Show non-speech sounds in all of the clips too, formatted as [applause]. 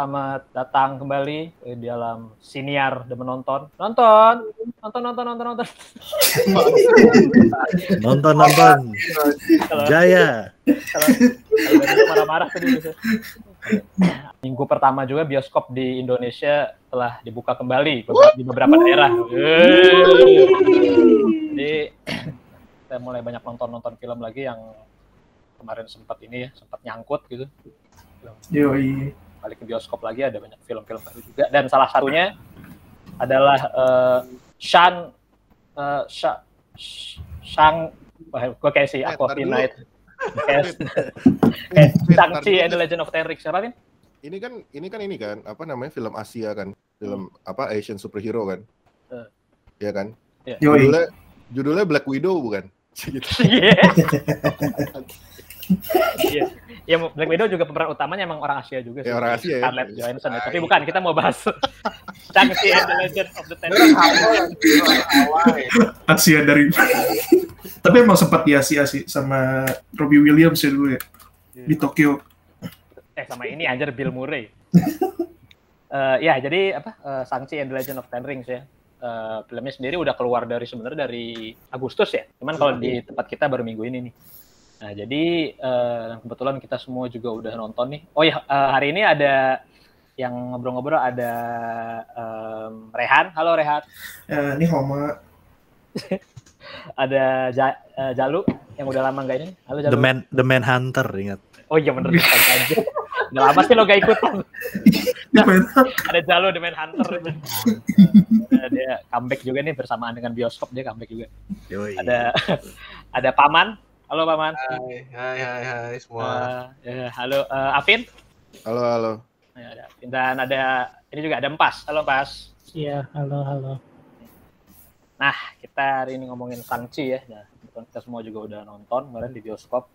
selamat datang kembali di dalam siniar dan menonton. Nonton, nonton, nonton, nonton, nonton. nonton, nonton. Jaya. Kalau marah-marah tadi gitu. Minggu pertama juga bioskop di Indonesia telah dibuka kembali di beberapa daerah. Jadi kita mulai banyak nonton-nonton film lagi yang kemarin sempat ini ya, sempat nyangkut gitu. Yoi. Balik ke bioskop lagi ada banyak film-film baru juga dan salah satunya adalah uh, Shan uh, Sha, Shang gue kayak si Aquafina itu. [laughs] Kayak [laughs] Shang-Chi and the Legend of Ten Rings siapa? Ini kan ini kan ini kan apa namanya film Asia kan, film apa Asian superhero kan. Uh. Ya kan? Yeah. Judulnya judulnya Black Widow bukan? [laughs] Gitu. Iya. Ya Black Widow juga pemeran utamanya emang orang Asia juga sih. Ya, orang Asia Scarlett ya. Johansson. Ya. Tapi bukan, kita mau bahas Shang-Chi and the Legend of the Ten Rings. [laughs] Asia dari [laughs] Tapi emang sempat di Asia sih sama Robbie Williams ya dulu ya. Di Tokyo. Eh sama ini anjir Bill Murray. uh, [laughs] ya, jadi apa? Uh, Shang-Chi and the Legend of Ten Rings ya. Uh, filmnya sendiri udah keluar dari sebenarnya dari Agustus ya. Cuman kalau di tempat kita baru minggu ini nih. Nah, jadi uh, kebetulan kita semua juga udah nonton nih. Oh ya, uh, hari ini ada yang ngobrol-ngobrol ada um, Rehan. Halo Rehan. Uh, ini Homa. [laughs] ada ja, uh, Jalu yang udah lama nggak ini. Halo Jalu. The Man The Man Hunter ingat. Oh iya bener. udah lama sih lo gak ikutan. [laughs] ada Jalu The Man Hunter. uh, dia comeback juga nih bersamaan dengan bioskop dia comeback juga. Yoi. Ada [laughs] ada Paman. Halo Paman. Hai, hai, hai, hai semua. Uh, ya, halo uh, Afin. Halo, halo. Ya, ada. Dan ada ini juga ada Empas. Halo Empas. Iya, halo, halo. Nah, kita hari ini ngomongin Shang-Chi ya. Nah, kita semua juga udah nonton kemarin di bioskop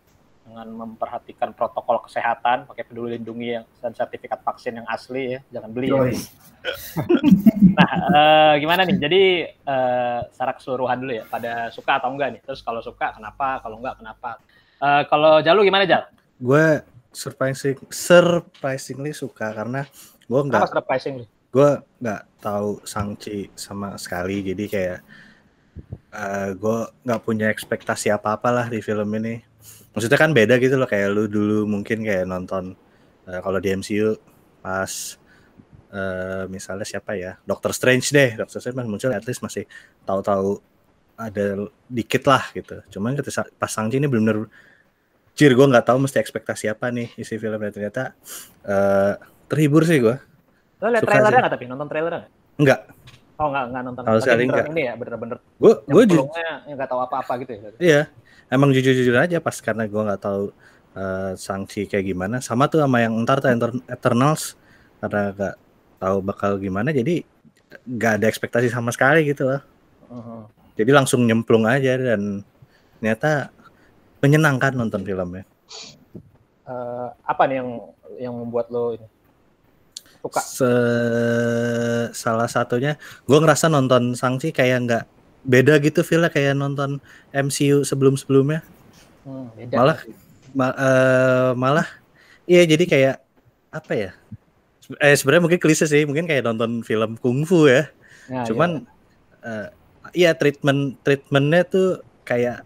dengan memperhatikan protokol kesehatan, pakai peduli lindungi yang dan sertifikat vaksin yang asli ya, jangan beli. Ya. [laughs] nah, uh, gimana nih? Jadi uh, secara keseluruhan dulu ya, pada suka atau enggak nih? Terus kalau suka kenapa? Kalau enggak kenapa? Uh, kalau Jalu gimana Jal? Gue surprising, surprisingly suka karena gue nggak. surprisingly? Gue nggak tahu Sangchi sama sekali, jadi kayak uh, gue nggak punya ekspektasi apa-apa lah di film ini. Maksudnya kan beda gitu loh kayak lu dulu mungkin kayak nonton uh, kalau di MCU pas uh, misalnya siapa ya Doctor Strange deh Doctor Strange muncul at least masih tahu-tahu ada dikit lah gitu. Cuman ketika pas Shang-Chi ini benar-benar jir gue nggak tahu mesti ekspektasi apa nih isi filmnya ternyata uh, terhibur sih gue lo liat trailernya nggak tapi? Nonton trailernya nggak oh nggak nggak nonton. Kalau sekali nggak. ini ya bener-bener. Gue gue nggak tahu apa-apa gitu ya. Iya emang jujur-jujur aja pas karena gue nggak tahu uh, sanksi kayak gimana. Sama tuh sama yang ntar tuh Eternals karena nggak tahu bakal gimana jadi nggak ada ekspektasi sama sekali gitu loh. Uh-huh. jadi langsung nyemplung aja dan ternyata menyenangkan nonton filmnya. Uh, apa nih yang yang membuat lo ini? Suka? Se salah satunya gue ngerasa nonton sanksi kayak nggak beda gitu feelnya kayak nonton MCU sebelum sebelumnya hmm, beda. malah ma uh, malah iya jadi kayak apa ya eh sebenarnya mungkin klise sih mungkin kayak nonton film kungfu ya, ya cuman iya. Uh, iya treatment treatmentnya tuh kayak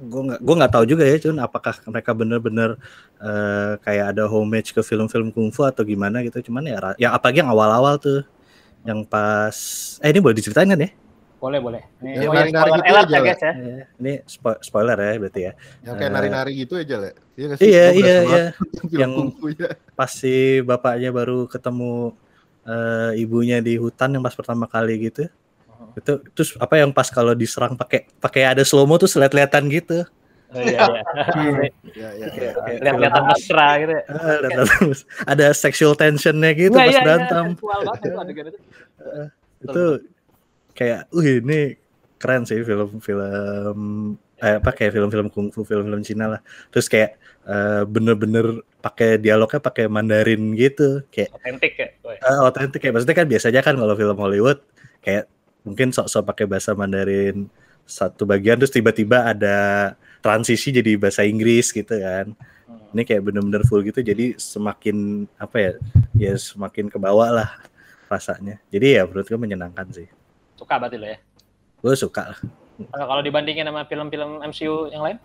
gue nggak gue nggak tahu juga ya cuman apakah mereka bener-bener uh, kayak ada homage ke film-film kungfu atau gimana gitu cuman ya ya apalagi yang awal-awal tuh yang pas eh ini boleh diceritain kan ya boleh boleh. Ini, ya, oh nari -nari spoiler gitu aja ya guys ya. Ini spo spoiler ya berarti ya. Yang kayak nari-nari gitu aja lah. Iya iya iya. iya. [laughs] Yang ya. pas si bapaknya baru ketemu uh, ibunya di hutan yang pas pertama kali gitu. Uh-huh. Itu terus apa yang pas kalau diserang pakai pakai ada slow mo tuh lihat-lihatan gitu. Oh, iya, iya. Lihat-lihatan mesra gitu. Ya. Uh, ada sexual tensionnya gitu pas iya, berantem. Iya, itu, uh, itu kayak uh ini keren sih film-film eh, apa kayak film-film kungfu film-film Cina lah terus kayak bener-bener uh, pakai dialognya pakai Mandarin gitu kayak otentik ya uh, otentik kayak maksudnya kan biasanya kan kalau film Hollywood kayak mungkin sok-sok pakai bahasa Mandarin satu bagian terus tiba-tiba ada transisi jadi bahasa Inggris gitu kan ini kayak bener-bener full gitu jadi semakin apa ya ya semakin ke bawah lah rasanya. Jadi ya menurut gue menyenangkan sih. Suka berarti lo ya. Gue suka lah. Kalau dibandingin sama film-film MCU yang lain,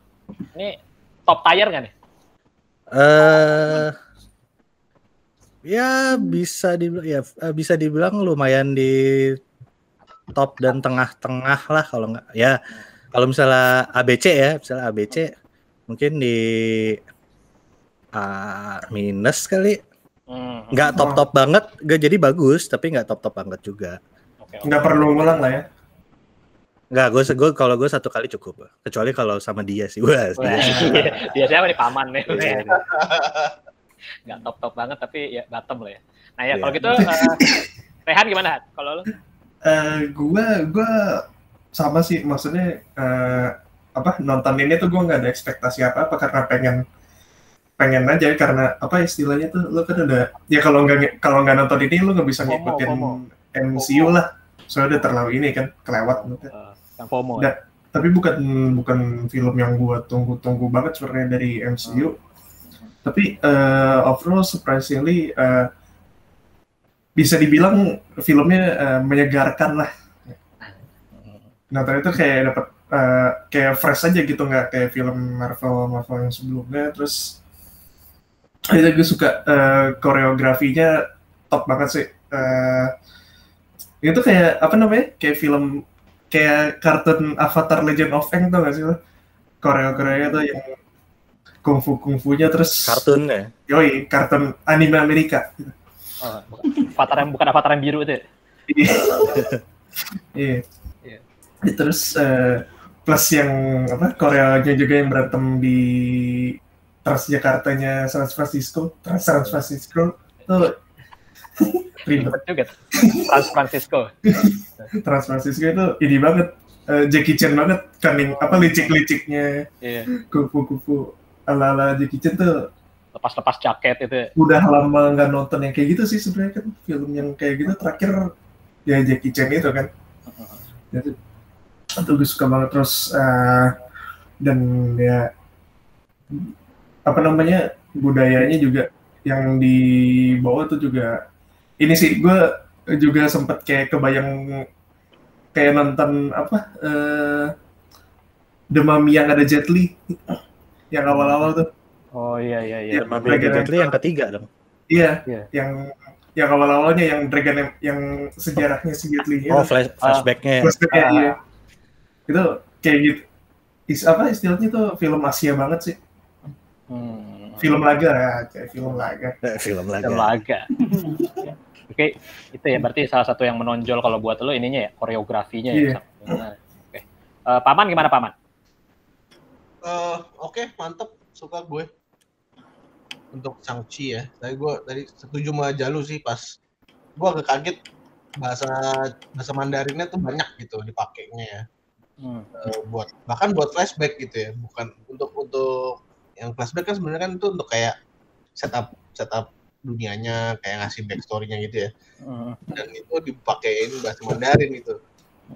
ini top tier nggak nih? Eh ya bisa dibilang ya eh, bisa dibilang lumayan di top dan tengah-tengah lah kalau nggak ya kalau misalnya ABC ya misalnya ABC mungkin di A minus kali Hmm, nggak top top banget nggak jadi bagus tapi nggak top top banget juga. Nggak perlu ngulang lah ya. nggak gue gue kalau gue satu kali cukup kecuali kalau sama dia sih wah dia dia siapa nih paman nih? Iya. Nggak top top banget tapi ya bottom lah ya. Nah ya Iya. kalau gitu, eh, Rehan gimana? Kalau lo? Eh, gua gua sama sih maksudnya eh, apa nonton ini tuh gua nggak ada ekspektasi apa apa karena pengen pengen aja karena apa istilahnya tuh lo kan udah ya kalau nggak kalau nggak nonton ini lo nggak bisa FOMO, ngikutin FOMO. MCU lah soalnya udah terlalu ini kan kelewat. Eh, yang FOMO. Ya? tapi bukan bukan film yang gua tunggu-tunggu banget sebenarnya dari MCU tapi eh, overall surprisingly eh, bisa dibilang filmnya eh, menyegarkan lah nonton itu kayak dapat eh, kayak fresh aja gitu nggak kayak film Marvel Marvel yang sebelumnya terus itu gue suka eh, koreografinya top banget sih Eh, itu kayak apa namanya kayak film kayak kartun Avatar Legend of Aang tau gak sih lo? Koreo-koreonya tuh yang kungfu kungfunya terus kartun ya yoi kartun anime Amerika Oh, bukan. avatar yang bukan avatar yang biru itu. ya? Iya. Iya. Terus eh, plus yang apa Koreanya juga yang berantem di Transjakartanya San Francisco, Trans San Francisco tuh [laughs] ribet. Juga. San Francisco. Trans Francisco itu ini banget eh, Jackie Chan banget kan yang apa licik-liciknya Iya. kupu-kupu ala-ala Jackie Chan tuh Lepas-lepas jaket itu. udah lama nggak nonton yang kayak gitu sih sebenarnya kan film yang kayak gitu terakhir ya Jackie Chan itu kan jadi itu gue suka banget terus eh, dan ya apa namanya budayanya juga yang dibawa tuh juga ini sih gue juga sempet kayak kebayang kayak nonton apa eh The Mummy yang ada Jet Li yang awal-awal tuh Oh iya iya iya. Iya. Mami Dragon Jet Li yang ketiga dong Iya, Iya. yang yang awal-awalnya yang Dragon yang, yang sejarahnya si Jet Li oh flash flashbacknya ya. Flashback-nya, Ah. iya. Itu kayak gitu. Is, apa istilahnya tuh film Asia banget sih. Hmm. Film laga ya, kayak film laga. Eh, film lagi Film laga. [laughs] Oke, itu ya berarti salah satu yang menonjol kalau buat lo ininya ya koreografinya ya. Iya. Nah, Oke. Eh, Paman gimana Paman? Eh, Oke, mantep. Suka gue. Untuk Shang-Chi ya. Tadi gue tadi setuju sama Jalu sih pas gue agak kaget bahasa bahasa Mandarinnya tuh banyak gitu dipakainya ya. Hmm. Eh, buat bahkan buat flashback gitu ya. Bukan untuk untuk yang flashback kan sebenarnya kan itu untuk kayak setup setup dunianya kayak ngasih backstory-nya gitu ya. Hmm. Dan itu dipakein bahasa Mandarin gitu.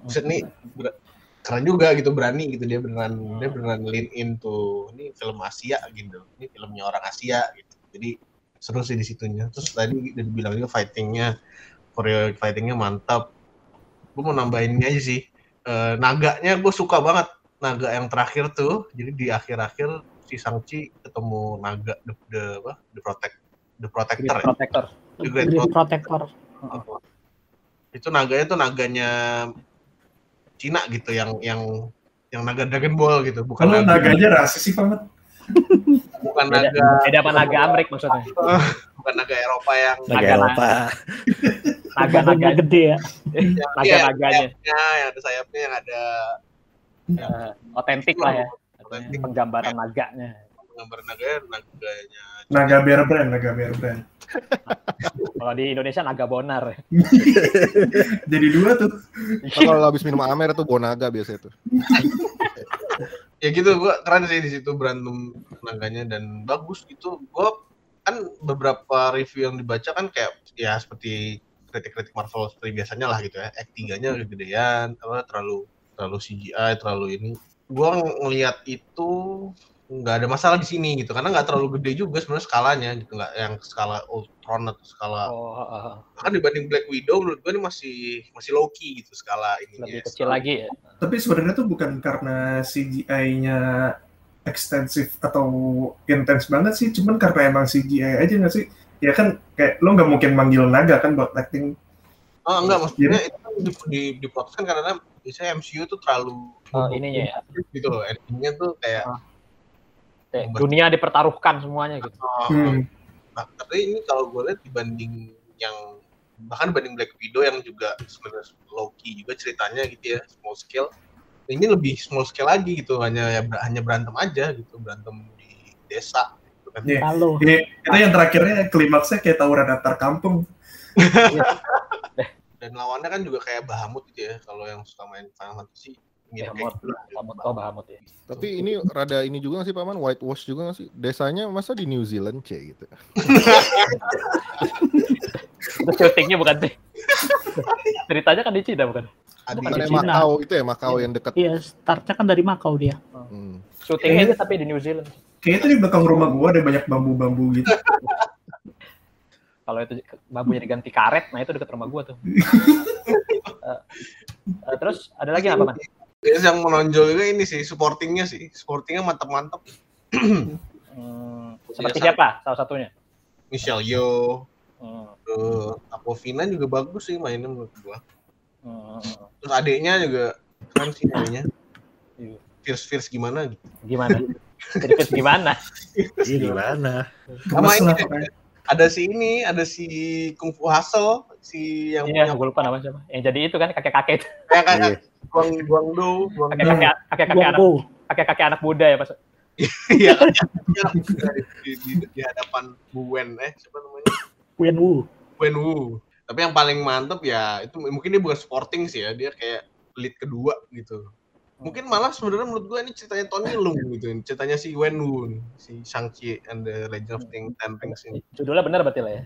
Buset nih keren juga gitu berani gitu dia beneran dia beneran lean into ini film Asia gitu ini filmnya orang Asia gitu jadi seru sih di situnya terus tadi udah dibilang juga fightingnya koreo fightingnya mantap gue mau nambahin ini aja sih Eh, naganya gue suka banget naga yang terakhir tuh jadi di akhir-akhir si Shang-Chi ketemu naga the, the apa the protect the protector ya? Protector. The Great Great Protector. Protector. itu naganya tuh naganya Cina gitu yang yang yang naga Dragon Ball gitu bukan Kalau naga, naganya rasis sih pamat. bukan Beda, naga beda sama naga Amrik maksudnya. [laughs] bukan naga Eropa yang Naga Naga- Eropa. [laughs] Naga-naga gede ya. yang naga-naganya. sayapnya, yang ada sayapnya yang ada Eh, otentik lah ya. Otentik. Penggambaran naganya. gambar naganya naganya Naga bear brand, naga bear brand. [laughs] Kalau di Indonesia naga bonar. [laughs] Jadi dua tuh. Oh, kalau habis minum amer tuh bonaga biasa itu. ya gitu gua keren sih di situ berantem naganya dan bagus gitu gua kan beberapa review yang dibaca kan kayak ya seperti kritik-kritik Marvel seperti biasanya lah gitu ya Act 3-nya kegedean apa terlalu terlalu CGI terlalu ini gua ng- ngelihat itu nggak ada masalah di sini gitu karena nggak terlalu gede juga sebenarnya skalanya gitu nggak yang skala Ultron atau skala Oh, ah, ah. kan dibanding Black Widow menurut gue ini masih masih low key gitu skala ininya lebih kecil lagi ya. Tapi sebenarnya tuh bukan karena CGI-nya ekstensif atau intens banget sih, cuman karena emang CGI aja nggak sih? Ya kan kayak lo nggak mungkin manggil naga kan buat acting. oh enggak maksudnya itu kan di, di, kan karena biasanya MCU tuh terlalu Oh, ininya ya. gitu loh endingnya tuh kayak Ah. Kayak dunia dipertaruhkan semuanya gitu. oh, Hmm. Nah, tapi ini kalau gue lihat dibanding yang bahkan dibanding Black Widow yang juga sebenarnya low key juga ceritanya gitu ya small scale ini lebih small scale lagi gitu hanya ya ber- hanya berantem aja gitu berantem di desa gitu kan. Iya. Halo. Ini itu yang terakhirnya klimaksnya kayak tawuran antar kampung. dan lawannya kan juga kayak Bahamut gitu ya kalau yang suka main Final Fantasy mirip kayak Bahamut. gitu. Bahamut, oh Bahamut ya. Tapi ini rada ini juga nggak sih paman whitewash juga nggak sih? Desanya masa di New Zealand c gitu. [laughs] Itu syutingnya bukan sih. Ceritanya kan di Cina bukan? Adi Bukan Cina. Macau itu ya Macau yang dekat. Iya, startnya kan dari Makau dia. Hmm. Syutingnya tapi di New Zealand. Kayaknya itu di belakang rumah gua ada banyak bambu-bambu gitu. [laughs] Kalau itu bambunya diganti karet, nah itu dekat rumah gua tuh. [laughs] Eh, eh, terus ada lagi apa man? Terus yang menonjol juga ini sih supportingnya sih supportingnya mantap-mantap [clears throat] Hmm, seperti siapa salah satunya? Michelle Yeoh Hmm, uh, Aquafina juga bagus sih mainnya menurut gua hmm, terus adiknya juga keren sih adiknya fierce fierce gimana gitu gimana? Sedikit gimana? Iya gimana? sama ini ada si ini ada si Kung Fu Hustle si yang Iya, punya gue lupa namanya siapa. Yang jadi itu kan kakek-kakek itu. kayak kayak Iya. Guang Guangdo Guangdo Kakek-kakek kakek-kakek anak kakek-kakek anak muda ya, Pas. iya di, di, di, di hadapan Bu Wen eh siapa namanya Wenwu. Wen Wu tapi yang paling mantep ya itu mungkin dia bukan sporting sih ya dia kayak lead kedua gitu. Mungkin malah sebenarnya menurut gua ini ceritanya Tony Leung gitu ceritanya si Wen Wu nih, si Shang-Chi and the Legend of Ten Rings ini Judulnya benar berarti lah ya.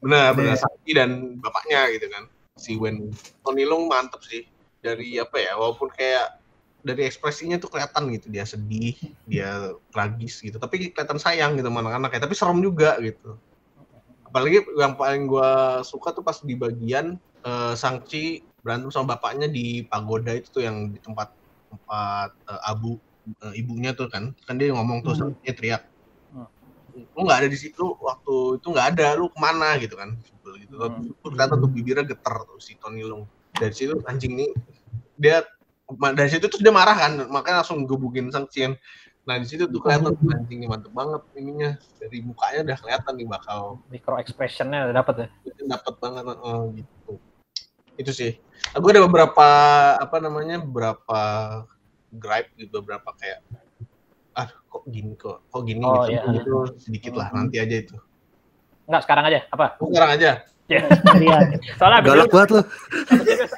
benar benar Iya. Shang-Chi dan bapaknya gitu kan si Wen Wu Tony Leung mantep sih dari apa ya walaupun kayak dari ekspresinya tuh kelihatan gitu dia sedih dia tragis gitu tapi kelihatan sayang gitu sama anak-anaknya tapi serem juga gitu apalagi yang paling gua suka tuh pas di bagian eh, Shang-Chi berantem sama bapaknya di pagoda itu tuh yang di tempat tempat eh, abu eh, ibunya tuh kan kan dia ngomong tuh Hmm. dia teriak Hmm. lu nggak ada di situ waktu itu nggak ada lu ke mana gitu kan gitu Hmm. Ternyata tuh bibirnya getar tuh si Tony Leung dari situ anjing nih dia dari situ terus dia marah kan makanya langsung gebukin Shang-Chi kan. Nah di situ tuh kelihatan tuh anjing nih mantep banget ininya dari mukanya udah kelihatan nih bakal Micro expressionnya udah dapet ya. dapat banget eh, gitu itu sih aku ada beberapa apa namanya beberapa gripe gitu beberapa kayak ah kok gini kok kok gini Oh, gitu, iya. gitu sedikit lah nanti aja itu Enggak, sekarang aja. Apa? Oh, sekarang aja Iya. Soalnya abis Galak banget lu.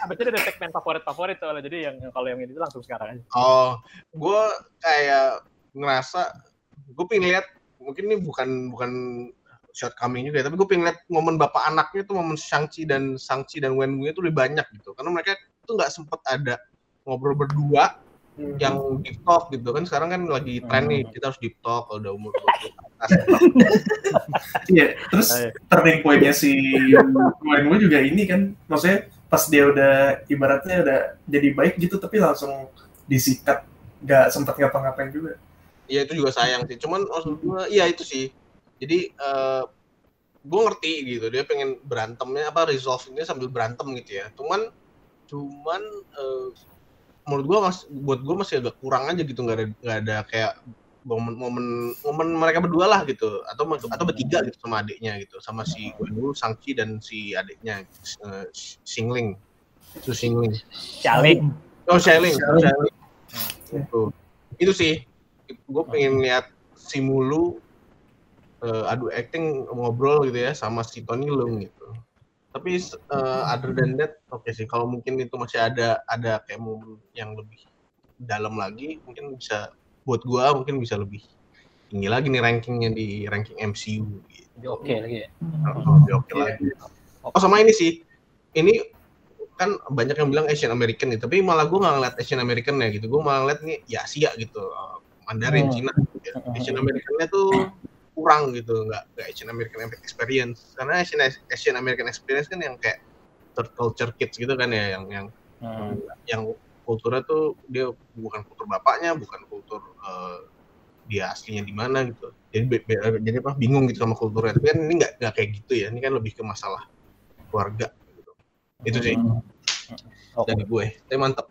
abis ini ada segmen favorit-favorit soalnya. Jadi yang yang- kalau yang ini langsung sekarang aja. oh gue kayak ngerasa gue pengen lihat mungkin ini bukan bukan shortcoming juga ya, tapi gue pengen lihat momen bapak anaknya tuh momen Shang-Chi dan Shang-Chi dan Wen Wu itu lebih banyak gitu. Karena mereka tuh nggak sempet ada ngobrol berdua yang deep talk gitu. Kan sekarang kan lagi tren nih kita harus deep talk kalau udah umur 20 ke [laughs] atas. Iya, terus turning point-nya si Wenwu juga ini kan, maksudnya pas dia udah ibaratnya udah jadi baik gitu, tapi langsung disikat, nggak sempat ngapa-ngapain juga. Iya itu juga sayang sih cuman maksud gue iya itu sih jadi eh gue ngerti gitu dia pengen berantemnya apa resolve ini sambil berantem gitu ya cuman cuman eh, menurut gue mas buat gue masih agak kurang aja gitu nggak ada nggak ada kayak momen momen momen mereka berdua lah gitu atau atau bertiga gitu sama adiknya gitu sama si Wenwu, Shang-Chi dan si adiknya eh, Xingling Su Xingling Shaling. Oh, Shailene. Shailene. Shailene. Itu. Itu sih. Gue pengen lihat si Mulu eh, adu acting ngobrol gitu ya sama si Tony Leung gitu. Tapi eh, other than that, oke sih. Kalau mungkin itu masih ada ada kayak momen yang lebih dalam lagi, mungkin bisa buat gua mungkin bisa lebih tinggi lagi nih rankingnya di ranking MCU. Gitu. Oke lagi ya. Oh, lebih oke lagi. Oh sama ini sih, ini kan banyak yang bilang Asian American nih, tapi malah gue nggak ngeliat Asian American ya gitu, gue malah ngeliat nih ya Asia gitu, Mandarin Hmm. Cina ya. Hmm. Asian Americannya tuh kurang gitu nggak nggak Asian American experience karena Asian Asian American experience kan yang kayak third culture kids gitu kan ya yang yang Hmm. yang kulturnya tuh dia bukan kultur bapaknya bukan kultur eh, dia aslinya di mana gitu jadi be- be- jadi apa bingung gitu sama kulturnya tapi kan ini nggak nggak kayak gitu ya ini kan lebih ke masalah keluarga gitu itu sih Hmm. Oke. dari gue tapi mantap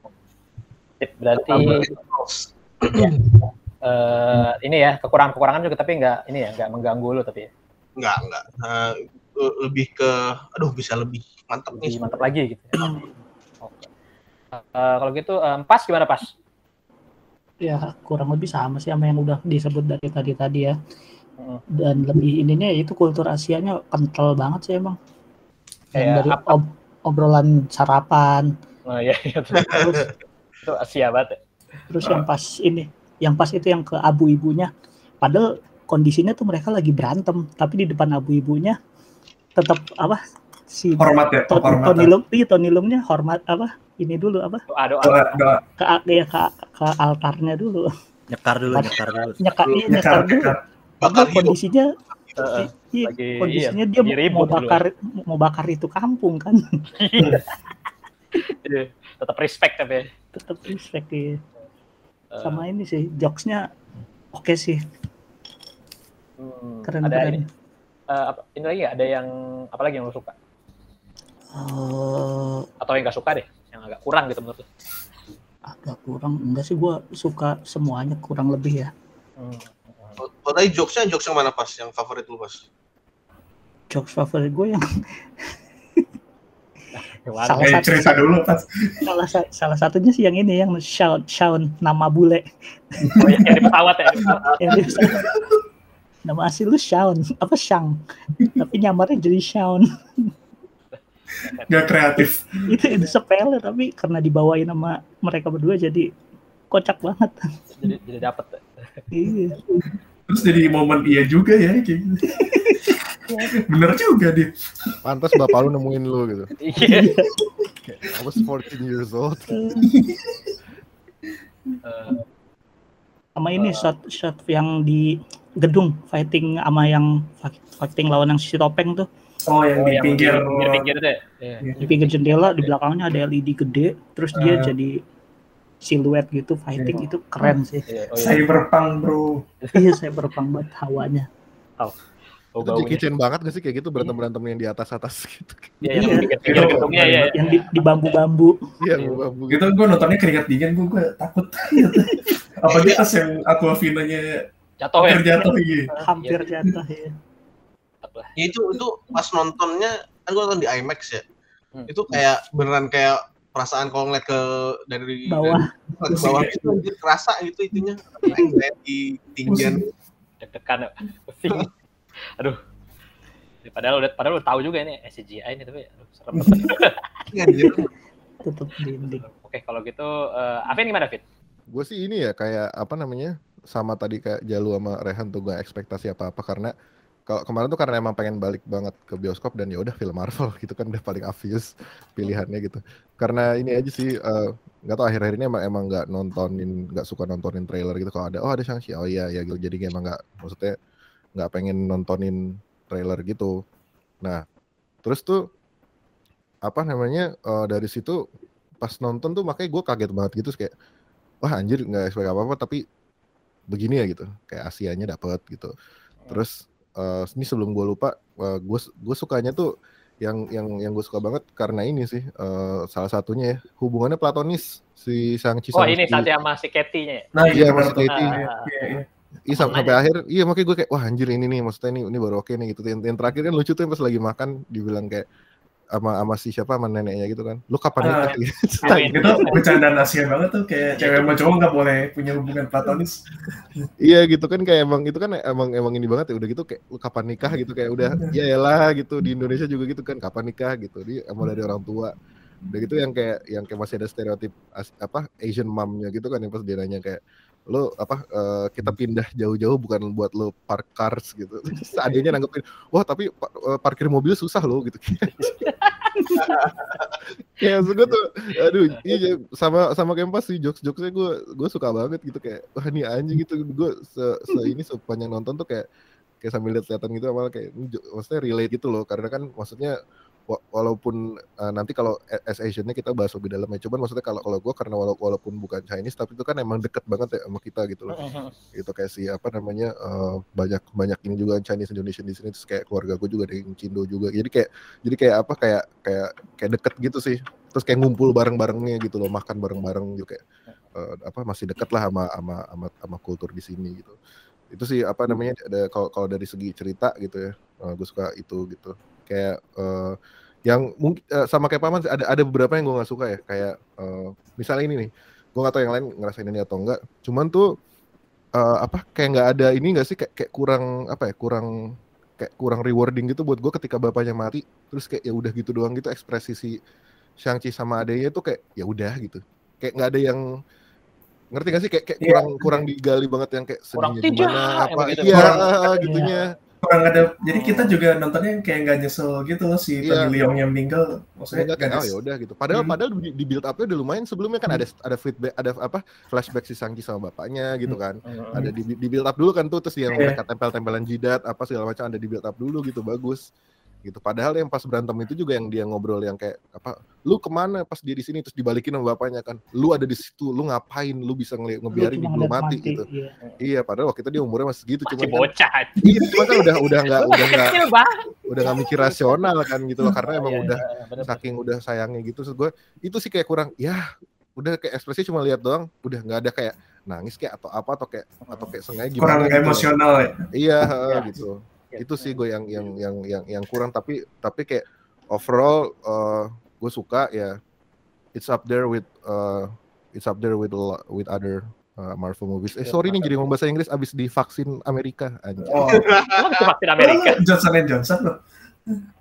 Sip, Berarti eh, ini ya kekurangan-kekurangan juga tapi nggak ini ya nggak mengganggu lu tapi ya. nggak nggak Eh, le- lebih ke aduh bisa lebih mantap nih lebih mantap lagi gitu. Ya. Oke. Eh, kalau gitu em, pas gimana pas? Ya kurang lebih sama sih sama yang udah disebut dari tadi tadi ya. Dan lebih ininya itu kultur Asianya kental banget sih emang. Kayak dari apa? ob- obrolan sarapan, Oh iya, iya. terus [laughs] itu Asia banget. ya. terus yang pas ini, yang pas itu yang ke abu ibunya. Padahal kondisinya tuh mereka lagi berantem, tapi di depan abu ibunya tetap apa si Hormat ya, Tony, hormat. Tony Lung, iya Tony Lungnya hormat apa? Ini dulu apa? Doa doa. Doa, doa, Ke ya ke, ke altarnya dulu. Nyekar dulu, nyekar dulu. Nyekar, iya, nyekar, nyekar dulu. nyekar. bakal kondisinya Heeh. iya, Lagi kondisinya iya, dia mau dulu. bakar mau bakar itu kampung kan. [laughs] Iya, Tetap respect tapi. ya. Tetap respect ya. Eh, Sama ini sih jokesnya oke sih, hmm, keren ada keren. ini, eh, apa, ini lagi nggak? Ada yang apa lagi yang lu suka? Eh, Atau yang nggak suka deh? Yang agak kurang gitu menurut lu? agak kurang enggak sih gua suka semuanya kurang lebih ya. Hmm. kalau tadi jokesnya jokes yang mana pas yang favorit lu pas Jokes favorit gue yang [laughs] Salah Eh, satu- cerita dulu pas. salah sa- salah satunya sih yang ini yang Shaun Shaun nama bule Oh, yang, [laughs] yang di pesawat ya? di pesawat. yang nama asli lu Shaun apa Shang tapi nyamarnya jadi Shaun Gak kreatif. itu itu sepele tapi karena dibawain sama mereka berdua jadi kocak banget Jadi jadi dapet. ya. iya Terus jadi momen iya juga ya. Kayak gitu. [laughs] [laughs] Bener juga dia. Pantas bapak lu nemuin lu gitu. Iya. [laughs] I was 14 years old. Eh, sama ini shot shot yang di gedung fighting sama yang fight- fighting lawan yang si topeng tuh Oh yang oh, di yang pinggir. pinggir pinggir itu ya? Iya. di pinggir jendela di belakangnya ada LED gede terus dia Eh. jadi siluet gitu fighting itu keren sih Iya, oh iya. Cyberpunk bro. iya saya berpang banget hawanya Oh, Itu baunya. Jackie Chan banget gak sih kayak gitu berantem-berantem yang di atas-atas [laughs] gitu. Iya, yang Iya. pinggir Itu- gedungnya ya. yang di, di bambu-bambu Iya, Iya. babu Gitu gue nontonnya keringat dingin gue gue takut. [laughs] Apalagi pas yang Aquafina-nya Jatuh ya. hampir jatuh iya. hampir jatuh ya ya itu itu pas nontonnya kan gue nonton di IMAX ya Hmm. itu kayak beneran kayak perasaan kalau ngeliat ke dari bawah dari ke bawah itu kerasa gitu itunya anxiety tinggian Deg-degan ya. Pusing. Aduh. Ya, Padahal udah padahal udah tahu juga ini SCGI ini tapi aduh, serem. [laughs] tutup dinding Oke, kalau gitu eh Afin gimana, Fit? gue sih ini ya kayak apa namanya sama tadi kayak Jalu sama Rehan tuh gak ekspektasi apa-apa karena kalau kemarin tuh karena emang pengen balik banget ke bioskop dan ya udah film Marvel [laughs] gitu kan udah paling obvious pilihannya gitu karena ini aja sih eh, nggak tau akhir-akhir ini emang emang nggak nontonin nggak suka nontonin trailer gitu kalau ada oh ada Shang-Chi oh iya ya gitu jadi emang nggak maksudnya nggak pengen nontonin trailer gitu. Nah terus tuh apa namanya eh, dari situ pas nonton tuh makanya gue kaget banget gitu kayak wah anjir nggak expect apa apa tapi begini ya gitu. Kayak Asianya dapet gitu. Terus eh, ini sebelum gue lupa gue gue sukanya tuh yang yang yang gue suka banget karena ini sih eh, salah satunya ya hubungannya platonis si Shang-Chi Oh, sama ini si- saatnya sama si Katie-nya ya. Nah Iya, iya benar masih tuh. Iya, iya, iya. Iya sam- Makanya. sampai akhir, iya makanya gue kayak wah anjir ini nih maksudnya ini ini baru oke nih gitu. Yang, yang terakhir kan lucu tuh yang pas lagi makan dibilang kayak sama sama si siapa sama neneknya gitu kan. Lu kapan Ah. nikah? Gitu. Nah, itu bercandaan Asia banget tuh kayak cewek sama cowok nggak boleh punya hubungan platonis. Iya gitu kan kayak emang itu kan emang emang ini banget ya udah gitu kayak lu kapan nikah gitu kayak udah ya elah gitu di Indonesia juga gitu kan kapan nikah gitu dia emang dari orang tua udah gitu yang kayak yang kayak masih ada stereotip as- apa Asian momnya gitu kan yang pas dia nanya kayak lo apa eh, kita pindah jauh-jauh bukan buat lo park cars gitu. [laughs] Adanya nanggepin wah tapi eh, parkir mobil susah lo gitu. [laughs] Kayak maksud gue tuh, aduh, iya iya, sama sama kayak pas sih jokes jokesnya gue gue suka banget gitu kayak wah ini anjing gitu. Gue se, se ini sepanjang nonton tuh kayak kayak sambil lihat-lihatan gitu malah kayak maksudnya relate gitu loh karena kan maksudnya walaupun uh, nanti kalau as Asian-nya kita bahas lebih dalam ya. Cuman maksudnya kalau kalau gue karena wala- walaupun bukan Chinese tapi itu kan emang deket banget ya sama kita gitu loh. [laughs] Gitu kayak si apa namanya eh, banyak banyak ini juga Chinese Indonesian di sini terus kayak keluarga gue juga yang Cindo juga. Jadi kayak jadi kayak apa kayak kayak kayak deket gitu sih. Terus kayak ngumpul bareng-barengnya gitu loh makan bareng-bareng gitu kayak eh, apa masih deket lah sama sama sama, sama kultur di sini gitu. Itu sih apa namanya ada kalau kalau dari segi cerita gitu ya gue suka itu gitu kayak eh, yang mungkin eh, sama kayak paman ada ada beberapa yang gue nggak suka ya. Kayak eh, misalnya ini nih gue nggak tahu yang lain ngerasain ini atau enggak cuman tuh eh, apa kayak nggak ada ini nggak sih? Kayak, kayak kurang apa ya kurang kayak kurang rewarding gitu buat gue ketika bapaknya mati terus kayak ya udah gitu doang gitu ekspresi si Shang-Chi sama adanya tuh kayak ya udah gitu. Kayak nggak ada yang ngerti gak sih? Kayak, kayak Iya. kurang kurang digali banget yang kayak sedihnya gimana apa begitu. iya gitunya kurang ada jadi kita juga nontonnya kayak nggak nyesel gitu loh si Iya. Tony Leung yang meninggal maksudnya kayak oh ya udah gitu. Padahal Hmm. padahal di, di build up-nya udah lumayan sebelumnya kan ada ada feedback ada apa flashback si Sangki sama bapaknya gitu kan. Ada di, di build up dulu kan tuh terus yang Iya. mereka tempel-tempelan jidat apa segala macam ada di build up dulu gitu bagus. Gitu. Padahal yang pas berantem itu juga yang dia ngobrol yang kayak apa lu ke mana pas dia di sini terus dibalikin sama bapaknya kan lu ada di situ lu ngapain lu bisa Lu ngebiarin ibu lu ngeliat mati, gitu iya. iya padahal waktu itu dia umurnya masih Masih cuma kan, bocah. iya cuma kan udah udah nggak udah nggak udah nggak mikir rasional kan gitu loh karena emang Iya, udah iya, bener-bener. saking udah sayangnya gitu terus gue itu sih kayak kurang ya udah kayak ekspresi cuma lihat doang udah nggak ada kayak nangis kayak atau apa atau kayak atau kayak sengaja kurang gimana gitu loh. emosional ya iya Ya. gitu Ya. itu sih gue yang yang yang yang yang kurang tapi tapi kayak overall gue suka ya it's up there with uh, it's up there with with other uh, Marvel movies. Eh Ya, sorry nih jadi ngomong bahasa Inggris abis divaksin Amerika anjir. oh itu vaksin Amerika. [laughs] Johnson and Johnson loh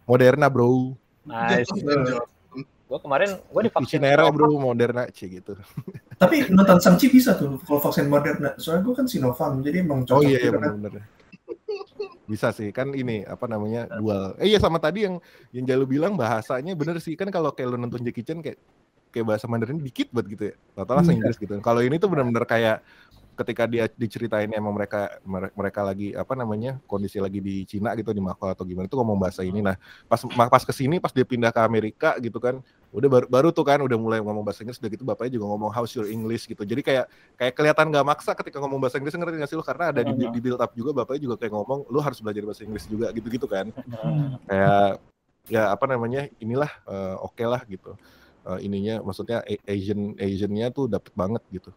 Moderna bro. Nice. Gue kemarin gue divaksin. Icinera bro Moderna C gitu. [laughs] tapi nonton Shang-Chi bisa tuh kalau vaksin Moderna soalnya gue kan Sinovac jadi emang Oh cocok iya iya gitu kan benar-benar. Bisa sih kan ini apa namanya dual. Eh iya sama tadi yang yang Jalu bilang bahasanya bener sih kan kalau kayak lu nonton Jackie Chan kayak kayak bahasa Mandarin dikit banget gitu ya. Rata langsung Iya. Inggris gitu. Kalau ini tuh benar-benar kayak ketika dia diceritain emang mereka mere- mereka lagi apa namanya kondisi lagi di Cina gitu di Makau atau gimana itu ngomong bahasa ini nah pas pas ke sini pas dia pindah ke Amerika gitu kan udah baru, baru tuh kan udah mulai ngomong bahasa Inggris udah gitu bapaknya juga ngomong how's your English gitu jadi kayak kayak kelihatan gak maksa ketika ngomong bahasa Inggris ngerti gak sih lo karena ada di, di build up juga bapaknya juga kayak ngomong lu harus belajar bahasa Inggris juga gitu-gitu kan kayak ya apa namanya inilah eh, oke lah gitu Eh, ininya maksudnya Asian Asiannya tuh dapet banget gitu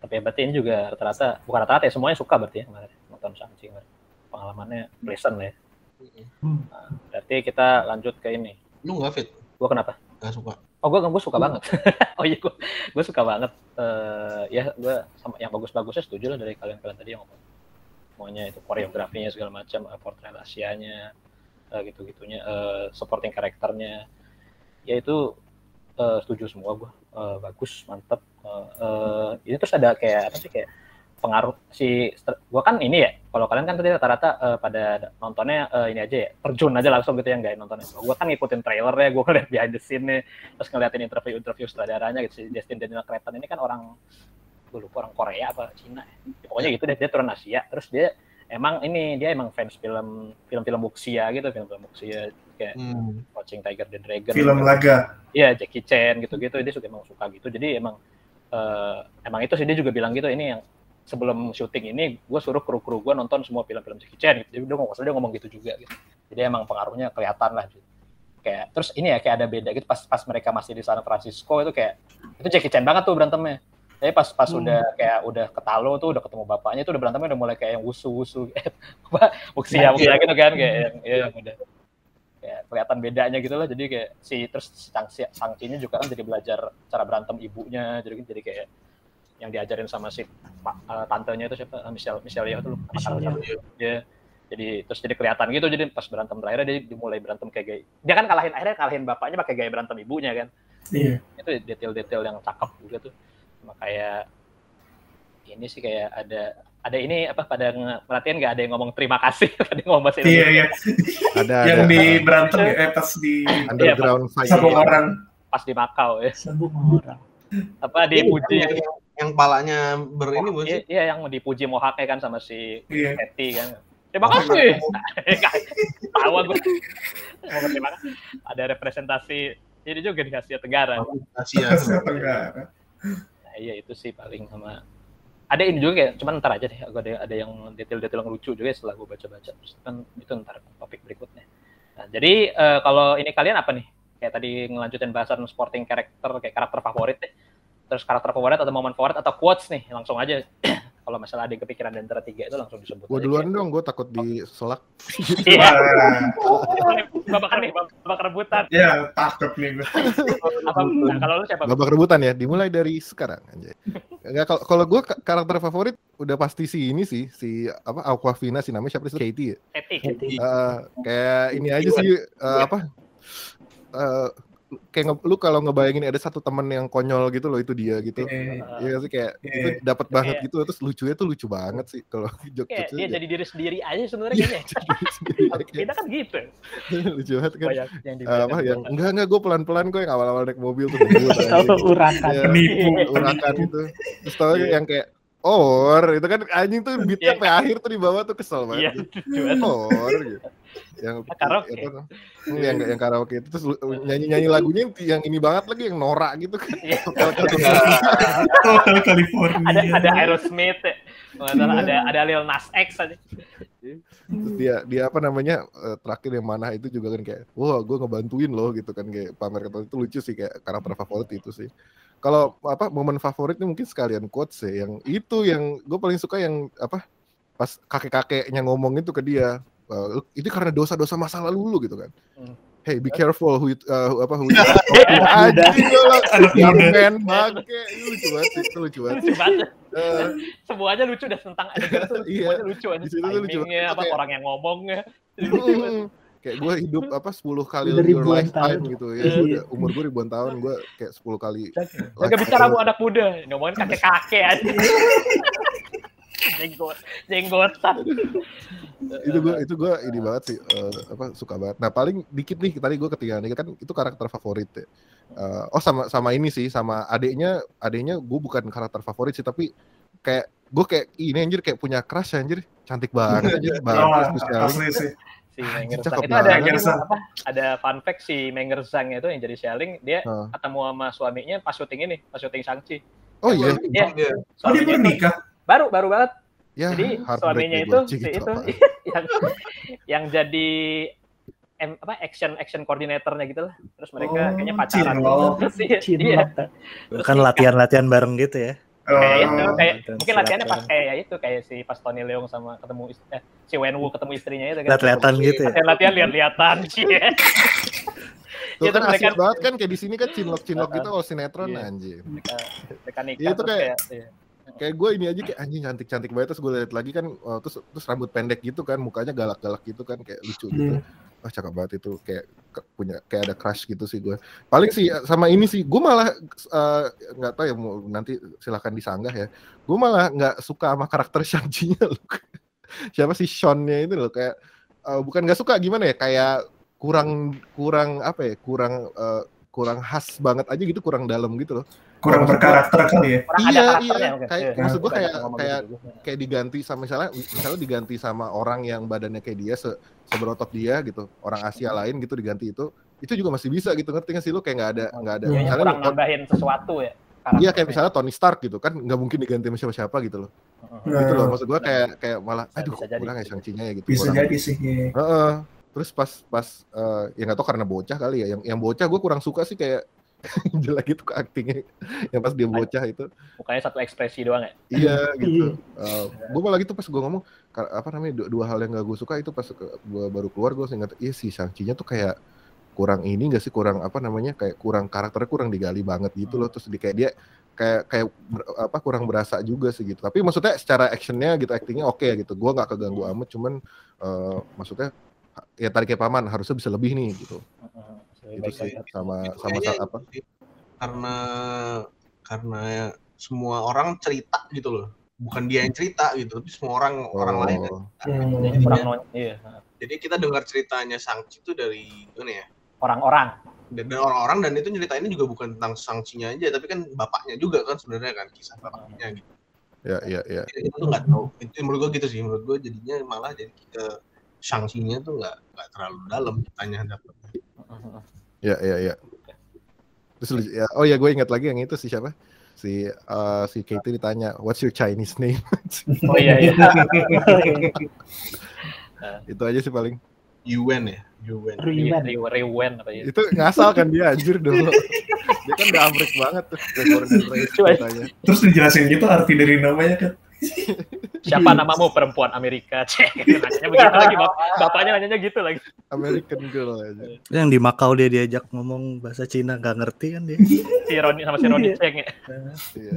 Tapi ya berarti ini juga rata-rata, bukan rata-rata ya, semuanya suka berarti ya kemarin nonton Shang-Chi. Pengalamannya pleasant lah ya. Hmm. Nah, berarti kita lanjut ke ini. Lu nggak fit? Gua kenapa? Gak suka. Oh, gue gue suka banget. [laughs] oh iya, gue gue suka banget. Eh ya, gue sama yang bagus-bagusnya setuju lah dari kalian-kalian tadi yang ngomong. Semuanya itu koreografinya segala macam, eh, portrait Asianya, eh, gitu-gitunya, eh, supporting karakternya. Ya itu eh, setuju semua gue. Eh, bagus, mantep. Eh, eh, ini terus ada kayak apa sih kayak pengaruh si gue kan ini ya kalau kalian kan tadi rata-rata eh, pada nontonnya eh, ini aja ya terjun aja langsung gitu ya nggak nontonnya gue kan ngikutin trailernya gue ngeliat behind the scene nih terus ngeliatin interview-interview sutradaranya gitu si Justin Daniel Cretton ini kan orang gue lupa orang Korea apa Cina ya. Ya, pokoknya gitu deh dia turun Asia terus dia emang ini dia emang fans film film-film Wuxia gitu film-film Wuxia kayak Hmm. Watching Tiger the Dragon film gitu. laga Iya Jackie Chan gitu-gitu dia suka emang suka gitu jadi emang eh, emang itu sih dia juga bilang gitu ini yang sebelum syuting ini gue suruh kru-kru gue nonton semua film-film Jackie Chan gitu. jadi dia ngomong dia ngomong gitu juga gitu. Jadi emang pengaruhnya kelihatan lah gitu. kayak terus ini ya kayak ada beda gitu. Pas pas mereka masih di San Francisco itu kayak itu Jackie Chan banget tuh berantemnya. Tapi pas pas Hmm. udah kayak udah ketalo tuh udah ketemu bapaknya tuh udah berantemnya udah mulai kayak yang wusu wusu [laughs] apa buksia buksia gitu kan kayak yang, ya, yang udah kayak kelihatan bedanya gitu lah. Jadi kayak si terus sang sangcinya juga kan jadi belajar cara berantem ibunya. Jadi jadi kayak yang diajarin sama si pa- eh, tantenya itu siapa? Eh, Michelle Michelle Yeoh tuh lupa. Dia jadi terus jadi kelihatan gitu jadi pas berantem terakhir dia dimulai berantem kayak gaya dia kan kalahin akhirnya kalahin bapaknya pakai gaya berantem ibunya kan. Iya. Itu detail-detail yang cakep juga tuh. Sama kayak ini sih kayak ada ada ini apa pada perhatian nggak ada yang ngomong terima kasih? [laughs] Ada yang ngomong bahasa Iya Indonesia iya. Ada [laughs] Yang ada. di berantem ya, eh pas di underground fight. satu orang. pas di Makau ya. Sambung orang. apa dipuji yang, yang, palanya ber ini bukan iya, sih? iya yang dipuji Mohake kan sama si Iya. Hetty kan. Terima kasih. tahu gue mau terima kasih. Ada representasi ini juga di Asia Tenggara. Asia. Asia Tenggara. Nah, iya itu sih paling sama. Ada ini juga kayak cuman ntar aja deh. Aku ada ada yang detail-detail yang lucu juga setelah gue baca-baca. Terus kan itu ntar topik berikutnya. Nah, jadi eh, kalau ini kalian apa nih? Kayak tadi ngelanjutin bahasan sporting karakter kayak karakter favorit deh terus karakter favorit atau momen favorit atau quotes nih langsung aja [clears throat] kalau masalah ada yang kepikiran antara tiga itu langsung disebut Gue aja. duluan dong, gue takut diselak. [laughs] iya babak nih babak rebutan ya takut nih gue. apa nah, kalau lu siapa Babak rebutan ya, dimulai dari sekarang anjay. Enggak kalau kalau gue karakter favorit udah pasti si ini sih, si apa Aquafina si namanya siapa sih? Katie ya. Jadi, Eh, kayak ini aja sih eh, apa eh, kayak nge- lu kalau ngebayangin ada satu temen yang konyol gitu loh itu dia gitu Iya sih kayak Iya. itu dapat banget Kayak- gitu terus lucunya tuh lucu banget sih kalau [laughs] jok kayak dia jadi diri sendiri aja sebenarnya Iya, [laughs] kayaknya kita kan gitu [laughs] lucu banget kan banyak yang Eh, apa yang enggak enggak gue pelan pelan gue yang awal awal naik mobil tuh gitu. urakan. Iya, Penipu. urakan itu terus tau yang kayak or itu kan anjing tuh beatnya Iya. sampai akhir tuh di bawah tuh kesel iya banget lucu banget. or gitu yang Karaoke. apa tuh, yang yang karaoke itu terus nyanyi nyanyi lagunya yang, ini banget lagi yang norak gitu kan Iya. [laughs] Hotel California. ada ada Aerosmith ya. Ada ada Lil Nas X aja Terus dia dia apa namanya eh, terakhir yang mana itu juga kan kayak wah gue ngebantuin loh gitu kan kayak pamer kata itu lucu sih kayak karakter favorit itu sih kalau apa momen favoritnya mungkin sekalian quotes ya yang itu yang gue paling suka yang apa pas kakek kakeknya ngomong itu ke dia eh, "Lu- itu karena dosa-dosa masa lalu lu gitu kan. Hmm. Hey, be careful who you, eh, apa who [laughs] you muda. men bangke. Itu lucu banget sih, itu lucu banget lucu banget. Eh, semuanya lucu dah tentang adegan itu Iya. semuanya lucu aja. Lucu banget. apa Kayak- orang yang ngomongnya. Mm, kayak gue hidup apa 10 kali lebih ribuan lifetime tahun. gitu ya. Iya. Umur gue ribuan tahun gue kayak 10 kali Jaga bicara bu anak muda. Ngomongin kakek kakek aja [laughs] jenggot jenggotan [laughs] itu gue itu gue ini banget sih eh, apa suka banget nah paling dikit nih tadi gue ketinggalan dikit kan itu karakter favorit ya Eh, oh sama sama ini sih sama adiknya adiknya gue bukan karakter favorit sih tapi kayak gue kayak ini anjir kayak punya crush anjir cantik banget anjir [laughs] Oh, spesialis asli sih. si Ah, Menger Zhang itu ada banget. apa ada fun fact si Menger Zhang itu yang jadi Shelling dia Heeh. ketemu sama suaminya pas syuting ini pas syuting Shang-Chi oh iya Iya. Iya. Oh dia Suaminya baru nikah. baru baru banget ya jadi suaminya itu cik, si itu [laughs] yang yang jadi em, apa action action koordinatornya gitu lah terus mereka Oh, kayaknya pacaran [laughs] terus iya, iya. Kan latihan-latihan bareng gitu ya. kayak itu Oh, kayak dan mungkin latihannya pas kayak ya itu kayak si pas Tony Leung sama ketemu is- eh, si Wenwu ketemu istrinya itu kan Lihat-lihatan gitu ya. latihan latihan lihat-lihatan sih [laughs] Tuh Itu kan mereka- asik banget kan kayak di sini kan cinlok cinlok gitu kalau sinetron Iya. anjir mereka mereka nikah Iya, itu kayak- kayak iya. Kayak gue ini aja kayak anjing cantik cantik banget. Terus gue lihat lagi kan oh, terus terus rambut pendek gitu kan mukanya galak galak gitu kan kayak lucu gitu. Hmm. wah cakep banget itu kayak ke- punya kayak ada crush gitu sih gue paling sih sama ini sih gue malah eh, nggak tahu ya mau nanti silahkan disanggah ya. Gue malah nggak suka sama karakter [laughs] Shang-Chi-nya loh. Siapa sih Sean-nya itu loh kayak eh, bukan nggak suka gimana ya kayak kurang kurang apa ya kurang eh, kurang khas banget aja gitu kurang dalam gitu loh Kurang berkarakter kali ya. orang Iya, ada karakternya iya. mungkin. Kayak- Iya. maksud gua Bukan kayak- kayak- gitu. kayak diganti sama misalnya misalnya diganti sama orang yang badannya kayak dia se seberotot dia gitu orang Asia lain gitu diganti itu itu juga masih bisa gitu ngerti nggak sih lu kayak nggak ada nggak ada Iya, misalnya kurang lu- nambahin sesuatu ya iya kayak misalnya Tony Stark gitu kan nggak mungkin diganti sama siapa siapa gitu loh Heeh. gitu loh maksud gua kayak kayak malah Bisa- aduh bisa jadi, kurang ya bisa Shang-Chi-nya ya gitu Bisa kurang. jadi sih. iya. Heeh. terus pas pas eh, ya nggak tahu karena bocah kali ya yang yang bocah gue kurang suka sih kayak [laughs] jelek gitu ke actingnya yang pas dia bocah itu. mukanya satu ekspresi doang ya? Iya [laughs] gitu. gue malah gitu pas gue ngomong apa namanya dua, dua hal yang gak gue suka itu pas gue baru keluar gue ingat iya sih Shang-Chi-nya tuh kayak kurang ini gak sih kurang apa namanya kayak kurang karakternya kurang digali banget gitu loh. Terus di kayak dia kayak kayak ber- apa kurang berasa juga sih gitu. Tapi maksudnya secara actionnya gitu actingnya oke gitu. Gue nggak keganggu amat cuman eh, maksudnya ya tarik paman harusnya bisa lebih nih gitu. Lebih itu baik sih banget. sama Itu sama kayaknya sa- apa karena karena semua orang cerita gitu loh bukan dia yang cerita gitu, tapi semua orang orang lain. kan. Oh. Hmm. Jadi non, iya. Jadi kita dengar ceritanya Sangchi itu dari mana ya? Orang-orang. Dan orang-orang dan itu nyeritainnya juga bukan tentang Sangchi-nya aja, tapi kan bapaknya juga kan sebenarnya kan kisah bapaknya gitu. Ya, ya, ya. Itu nggak tahu. Itu menurut gue gitu sih. Menurut gue jadinya malah jadi ke Shang-Chi-nya tuh nggak nggak terlalu dalam tanya dapat. Ya, ya, ya. Terus lu- ya, oh ya gue ingat lagi yang itu si siapa? Si eh, si Katie ditanya, "What's your Chinese name?" [laughs] Oh iya iya. [laughs] itu aja sih paling. Yuan ya, Yuan. Apa ya? Itu ngasal kan dia anjir dulu. [laughs] dia kan udah amrik banget tuh. Terus dijelasin gitu arti dari namanya kan. Siapa namamu perempuan Amerika? [laughs] Cek. Nanyanya begitu lagi. Bap bapaknya nanyanya gitu lagi. American Girl aja. Yang di Makau dia diajak ngomong bahasa Cina nggak ngerti kan dia. Si Roni sama si Roni Cheng ya. Iya.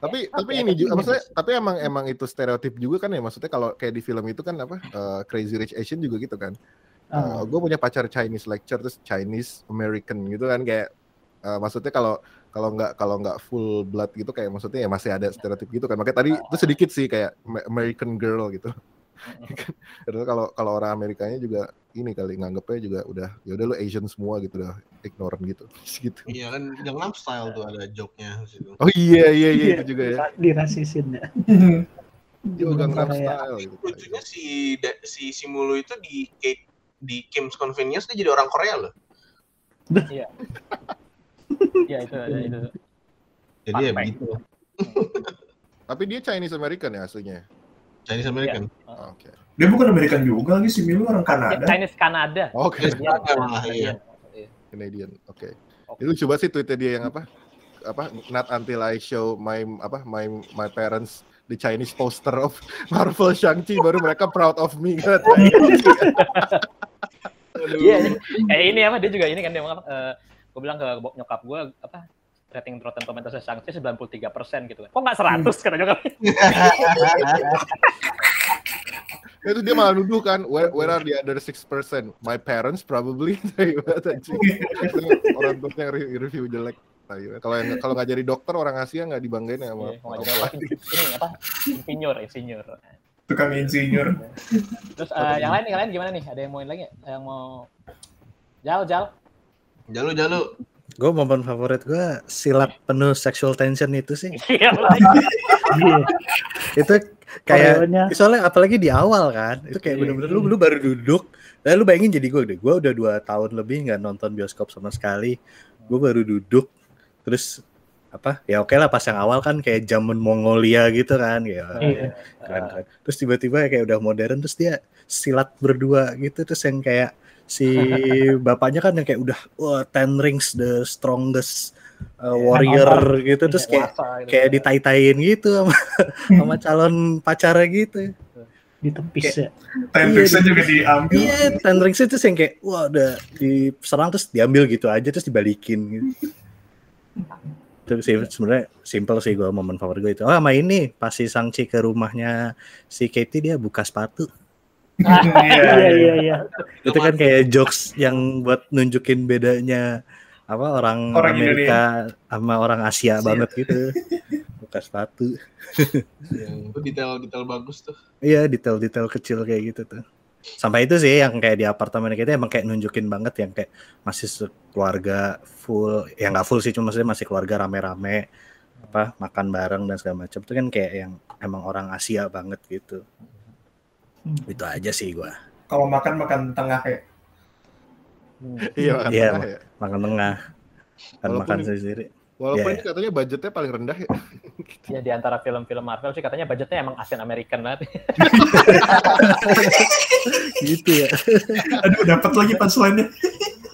Tapi tapi ini juga maksudnya tapi emang emang itu stereotip juga kan ya maksudnya kalau kayak di film itu kan apa eh, Crazy Rich Asian juga gitu kan. Ah. gue punya pacar Chinese lecture terus Chinese American gitu kan kayak eh, maksudnya kalau kalau nggak kalau nggak full blood gitu kayak maksudnya ya masih ada stereotip gitu kan makanya tadi itu sedikit sih kayak Am- American girl gitu [laughs] Terus kalau kalau orang Amerikanya juga ini kali nganggepnya juga udah ya udah lu Asian semua gitu udah ignorant gitu [laughs] gitu Iya kan Gangnam Style tuh ada joke-nya di situ. oh iya iya iya itu juga ya Dirasisin ya. [laughs] dia Gangnam Korea. Style gitu Lucunya si Da- si Simulu itu di di Kim's Convenience dia jadi orang Korea loh. Iya itu ada itu. Jadi ya Fun begitu. [laughs] tapi dia Chinese American ya aslinya? Chinese American. Oh, oke. Dia bukan American juga lagi si Milu orang Kanada. Chinese Kanada. oke. Chinese Kanada malah iya. Canadian oke. Oke. itu coba sih tweetnya dia yang apa? Apa? Not until I show my apa? My my parents the Chinese poster of [laughs] Marvel Shang-Chi baru mereka proud of me. Kan Iya, kayak ini apa? Dia juga ini kan dia bilang eh gue bilang ke bok- nyokap gue apa rating Rotten Tomatoes Shang-Chi 93% gitu kan. Kok nggak 100 kata nyokap. [laughs] itu dia malah nuduh kan where, where are the other six percent my parents probably [laughs] orang tuanya re- review jelek kalau yang kalau nggak jadi dokter orang Asia nggak dibanggain ya sama Iya? Ini apa? Insinyur, insinyur. Tukang insinyur. Terus eh, yang lain yang lain gimana nih? Ada yang mau lagi? Yang mau Jal, Jal. Jalu jalu. Gue momen favorit gue silat penuh sexual tension itu sih. [laughs] Iya. Iya. Itu kayak Koreonya. soalnya apalagi di awal kan. Itu kayak Iya. bener-bener lu lu baru duduk. Dan lu bayangin jadi gue deh. Gue udah dua tahun lebih nggak nonton bioskop sama sekali. Gue baru duduk. Terus apa ya oke lah pas yang awal kan kayak zaman Mongolia gitu kan kayak Iya. keren keren terus tiba-tiba kayak udah modern terus dia silat berdua gitu terus yang kayak si bapaknya kan yang kayak udah wah ten rings the strongest uh, warrior gitu terus kayak Puasa gitu. kayak ditai-taiin gitu sama [laughs] sama calon pacarnya gitu Ditepis ya. Tempexnya juga diambil. iya ten rings itu yang kayak wah udah diserang terus diambil gitu aja terus dibalikin gitu [laughs] itu sih sebenarnya simple sih gue momen favorit gue itu oh sama ini pas si Sangchi ke rumahnya si Katie dia buka sepatu [laughs] Iya, Iya iya. iya. itu kan kayak jokes yang buat nunjukin bedanya apa orang, Orang Amerika sama orang Asia Asia. banget gitu. [laughs] Buka sepatu. Itu detail-detail bagus tuh. iya detail-detail kecil kayak gitu tuh. Sampai itu sih yang kayak di apartemen kita emang kayak nunjukin banget yang kayak masih keluarga full ya nggak full sih cuma maksudnya masih keluarga rame-rame apa makan bareng dan segala macam. Itu kan kayak yang emang orang Asia banget gitu Hmm. itu aja sih gua Kalau makan makan tengah kayak. iya makan Iya, tengah ya makan tengah kan Walaupun makan sendiri walaupun Iya, ini katanya budgetnya paling rendah ya Ya di antara film-film Marvel sih katanya budgetnya emang Asian American banget. [laughs] gitu ya Aduh, dapat lagi punchline-nya.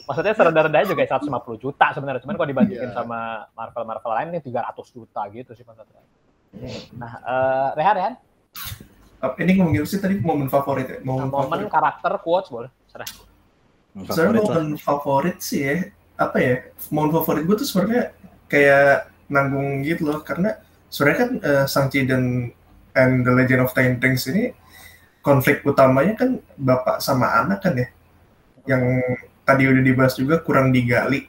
Maksudnya serendah-rendahnya juga 150 juta sebenarnya. Cuman kalau dibandingin Iya. sama Marvel-Marvel lain ini 300 juta gitu sih maksudnya. Nah, eh Rehan, Rehan, Ini ngomongin sih tadi momen favorit ya? Momen, momen favorit. karakter quotes boleh. Serah. Sebenarnya lah momen favorit sih ya, apa ya? Momen favorit gue tuh sebenarnya kayak nanggung gitu loh, karena sebenarnya kan eh, Shang-Chi dan and the Legend of Ten Rings ini konflik utamanya kan bapak sama anak kan ya, yang tadi udah dibahas juga kurang digali.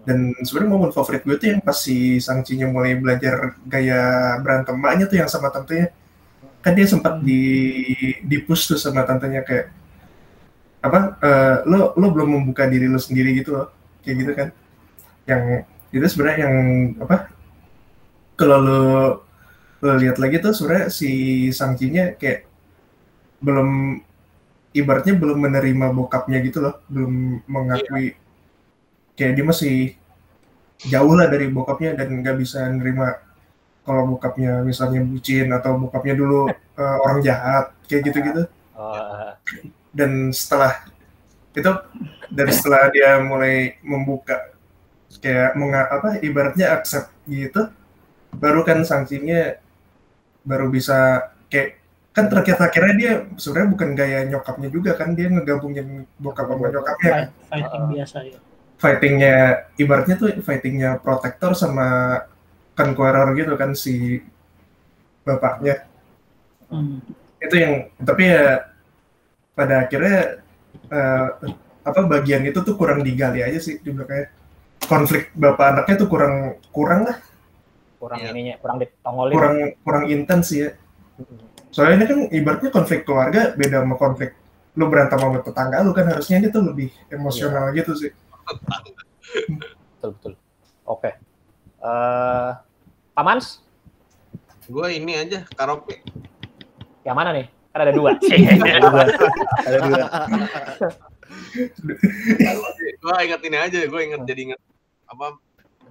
Dan sebenarnya momen favorit gue tuh yang pas si Sangchi-nya mulai belajar gaya berantem maknya tuh yang sama tantenya. Kan dia sempat di di push tuh sama tantenya kayak apa eh, lo lo belum membuka diri lo sendiri gitu loh. Kayak gitu kan. Yang itu sebenarnya yang apa kalau lo lo lihat lagi tuh sebenarnya si Sangchi-nya kayak belum ibaratnya belum menerima bokapnya gitu loh. Belum mengakui kayak dia masih jauh lah dari bokapnya dan nggak bisa nerima kalau bokapnya misalnya bucin atau bokapnya dulu [laughs] eh, orang jahat kayak gitu-gitu Oh, eh, dan setelah itu dari setelah dia mulai membuka kayak menga, apa ibaratnya accept gitu baru kan sanksinya baru bisa kayak kan terakhir-terakhirnya dia sebenarnya bukan gaya nyokapnya juga kan dia ngegabungin bokap sama nyokapnya. Fight- fighting biasa ya. fightingnya ibaratnya tuh fightingnya protector sama conqueror gitu kan si bapaknya Hmm. itu yang tapi ya pada akhirnya eh, apa bagian itu tuh kurang digali aja sih di belakangnya konflik bapak anaknya tuh kurang kurang lah kurang Iya. ininya, kurang ditongolin. kurang kurang intens sih ya soalnya ini kan ibaratnya konflik keluarga beda sama konflik lu berantem sama tetangga lu kan harusnya ini tuh lebih emosional gitu sih Betul betul. Oke. Eh, Pak Mans, Gue ini aja karaoke. yang mana nih? Kan ada dua. [laughs] Ada dua. Ada dua. [laughs] gue inget ini aja, gue inget jadi inget apa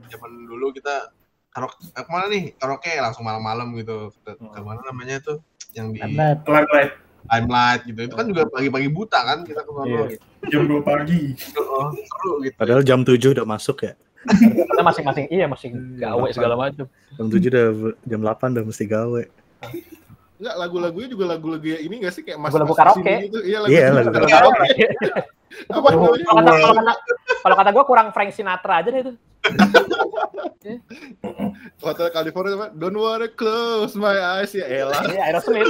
zaman dulu kita karaoke eh, ke mana nih karaoke langsung malam-malam gitu ke, ke mana namanya tuh yang di limelight limelight gitu itu kan juga pagi-pagi buta kan kita ke sana Iya. gitu jam 2 pagi Oh, seru gitu Padahal jam 7 udah masuk ya. Kita masing-masing iya masih gawe segala macam. Jam 7 udah jam 8 udah mesti gawe. Enggak, lagu-lagunya juga lagu-lagu ya ini enggak sih kayak mas Lagu-lagu karaoke. gitu. Iya, Iya, lagu lagu Karaoke. Apa namanya? Kalau kata, kalau kata, gue kurang Frank Sinatra aja deh itu. [laughs] Hotel California? Don't wanna close my eyes ya elah. Iya, Aerosmith.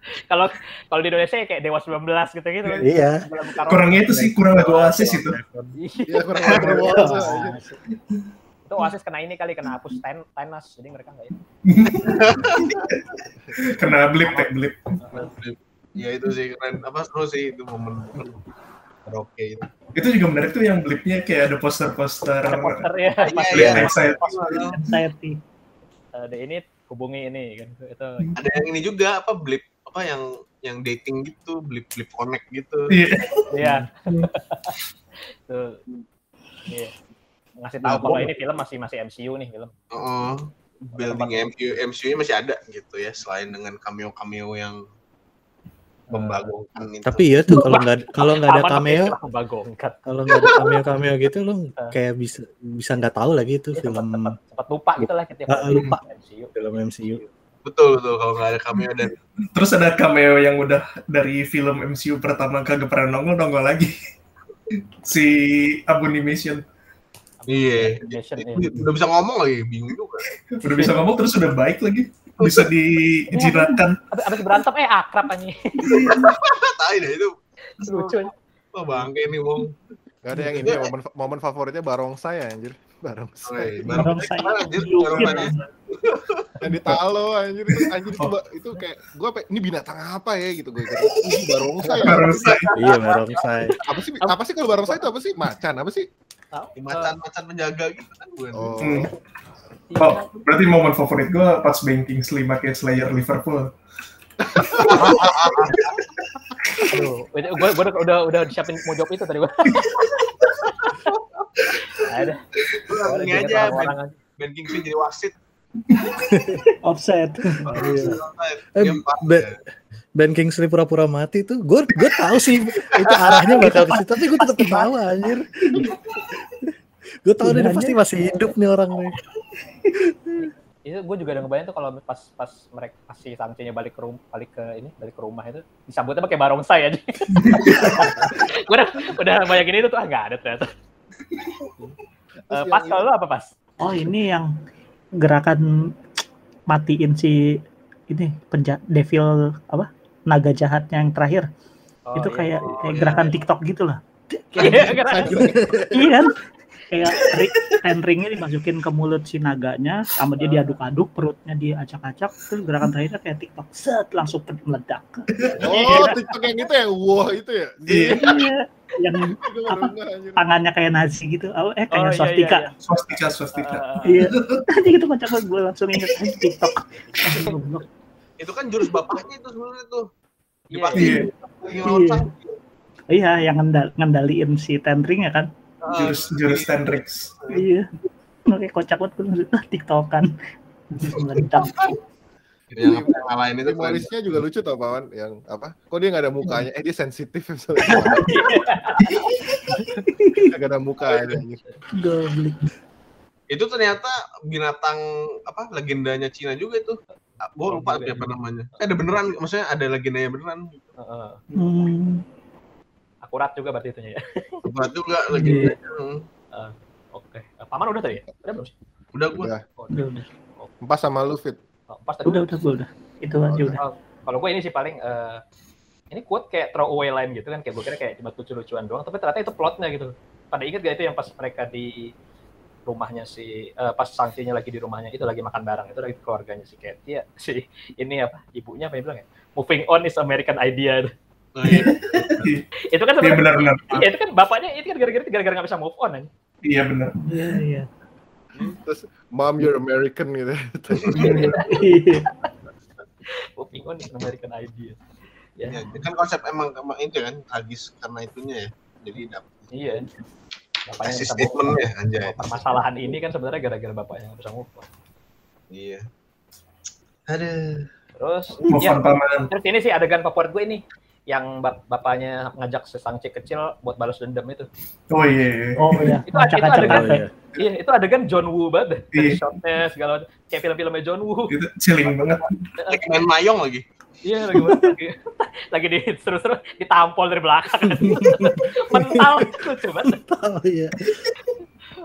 [laughs] Kalau kalau di Indonesia ya kayak Dewa 19 gitu-gitu. Iya. Lagu karaoke. kurangnya itu sih kurang lagu oasis itu Iya, kurang waltz aja. itu Oasis kena ini kali kena hapus ten, tenas jadi mereka nggak ini. [laughs] kena blip teh blip ya itu sih keren apa seru sih itu momen karaoke itu itu juga menarik tuh yang blipnya kayak ada poster-poster Ada poster ya. Iya, iya. Excited. anxiety. ada ini hubungi ini kan itu ada yang ini juga apa blip apa yang yang dating gitu blip blip connect gitu Iya. Iya. [laughs] Tuh. Iya. Ngasih tahu kalau ini film masih masih MCU nih film. Oh, building MCU MCU masih ada gitu ya selain dengan cameo cameo yang membagongkan itu. Tapi ya tuh kalau nggak kalau nggak ada cameo, kalau nggak ada cameo cameo gitu lo [laughs] kayak bisa bisa nggak tahu lagi itu Iya, film sempat, sempat, sempat lupa gitu lah ketika Ah, lupa. MCU. film MCU. Betul betul kalau nggak ada cameo dan Terus ada cameo yang udah dari film MCU pertama kagak pernah nongol nongol lagi. si Abomination iya Animation, iya. udah bisa ngomong lagi bingung juga udah bisa ngomong terus udah baik lagi bisa dijinakan Abis, abis berantem eh akrab anjing. [laughs] tahu deh itu Lucu. wah bangke nih wong Gak ada yang ini ya, momen momen favoritnya barongsai anjir. Barongsai. Anjir dilukin. baru Yang di talo anjir itu anjir itu, ba- itu kayak gua apa ini binatang apa ya gitu gue. Ini barongsai. barongsai Iya, barongsai. Apa sih apa sih kalau barongsai itu apa sih? Macan apa sih? macan-macan penjaga gitu kan gue Oh. Hmm. oh berarti momen favorit gue pas banking Kingsley pakai Slayer Liverpool Aduh, gue gue udah, udah udah siapin mau jawab itu tadi gue. [laughs] Ada. ini aja Ben, ben Kingsley jadi wasit [laughs] offset. Eh, Dia pas Ben- ya. Ben Kingsley pura-pura mati tuh, gue gue tahu sih itu arahnya bakal ke situ, tapi gue tetap ketawa anjir. gue tahu dia pasti masih hidup nih orang nih. [laughs] itu gue juga udah ngebayang tuh kalau pas pas mereka kasih sangcinya balik ke rumah balik ke ini balik ke rumah itu disambutnya pakai barongsai aja [laughs] gue udah udah bayangin itu tuh ah nggak ada ternyata Eh, pas kalau lu apa pas Oh ini yang gerakan matiin si ini penja devil apa naga jahatnya yang terakhir Oh, itu iya. kayak Oh, kayak iya, gerakan iya. TikTok gitu lah. Iya, karena- Iya kan? Kayak ri- ten ringnya dimasukin ke mulut si naganya sama dia diaduk-aduk perutnya diacak-acak terus gerakan terakhirnya kayak TikTok set langsung meledak Oh, TikTok yang itu yang wah itu ya. Iya. iya yang [laughs] Apa? tangannya kayak Nazi gitu oh, eh Oh, kayak iya, swastika iya, Swastika, swastika. Ah, iya Jadi gitu kocak banget gue langsung inget aja TikTok. Itu kan jurus bapaknya itu sebenarnya tuh. Iya, Dipakai Iya. Iya. Iya yang ngendal- ngendaliin si ten ring ya kan Jurus jurus Tenrix. iya kayak kocak banget gue ah, [laughs] TikTokan meledak yang ngalahin itu. Morrisnya juga lucu tau Pawan yang apa? Kok dia nggak ada mukanya? Eh dia sensitif misalnya. [laughs] Nggak ada mukanya. anjir. goblok Itu ternyata binatang apa legendanya Cina juga itu. Gue lupa juga siapa juga. namanya. Eh, ada beneran, maksudnya ada legendanya beneran. Heeh. hmm. Akurat juga berarti itunya ya. Berat juga [laughs] legendanya. Hmm. Oke. Eh, Paman udah tadi ya? Udah belum sih? Udah gue. Udah. Oh, udah udah Empat sama lu fit. Oh, pas tadi udah udah gue udah itu aja udah Oh, Kalau gue ini sih paling eh, ini quote kayak throwaway line gitu kan kayak gue kira kayak cuma lucu-lucuan doang tapi ternyata itu plotnya gitu. Pada inget gak itu yang pas mereka di rumahnya si eh, pas sanksinya lagi di rumahnya itu lagi makan bareng itu lagi keluarganya si Katie ya si ini apa ibunya apa yang bilang ya moving on is American idea Nah, iya. [laughs] itu kan Iya sebenarnya benar-benar. iya, itu kan bapaknya itu kan gara-gara gara-gara nggak bisa move on aja Iya benar. iya iya Terus mom you're American gitu. [laughs] Iya. moving on is American idea ya Ya, kan konsep emang, emang itu kan tragis karena itunya ya. Jadi dapet iya bapaknya bisa move on. statement ya anjay. permasalahan ini kan sebenarnya gara-gara bapaknya nggak bisa move on Iya. Aduh. terus Move ya on paman. terus ini sih adegan favorit gue ini yang bap- bapaknya ngajak si Sangci kecil buat balas dendam itu Oh iya. iya. oh iya Itu ada- itu Oh, kafe iya. iya itu adegan John Woo banget Iya. shotnya segala macam. kayak film-filmnya John Woo Itu chilling banget. Lagi main mayong lagi. iya lagi lagi, [laughs] lagi di seru-seru ditampol dari belakang [laughs] mental lucu banget Oh iya.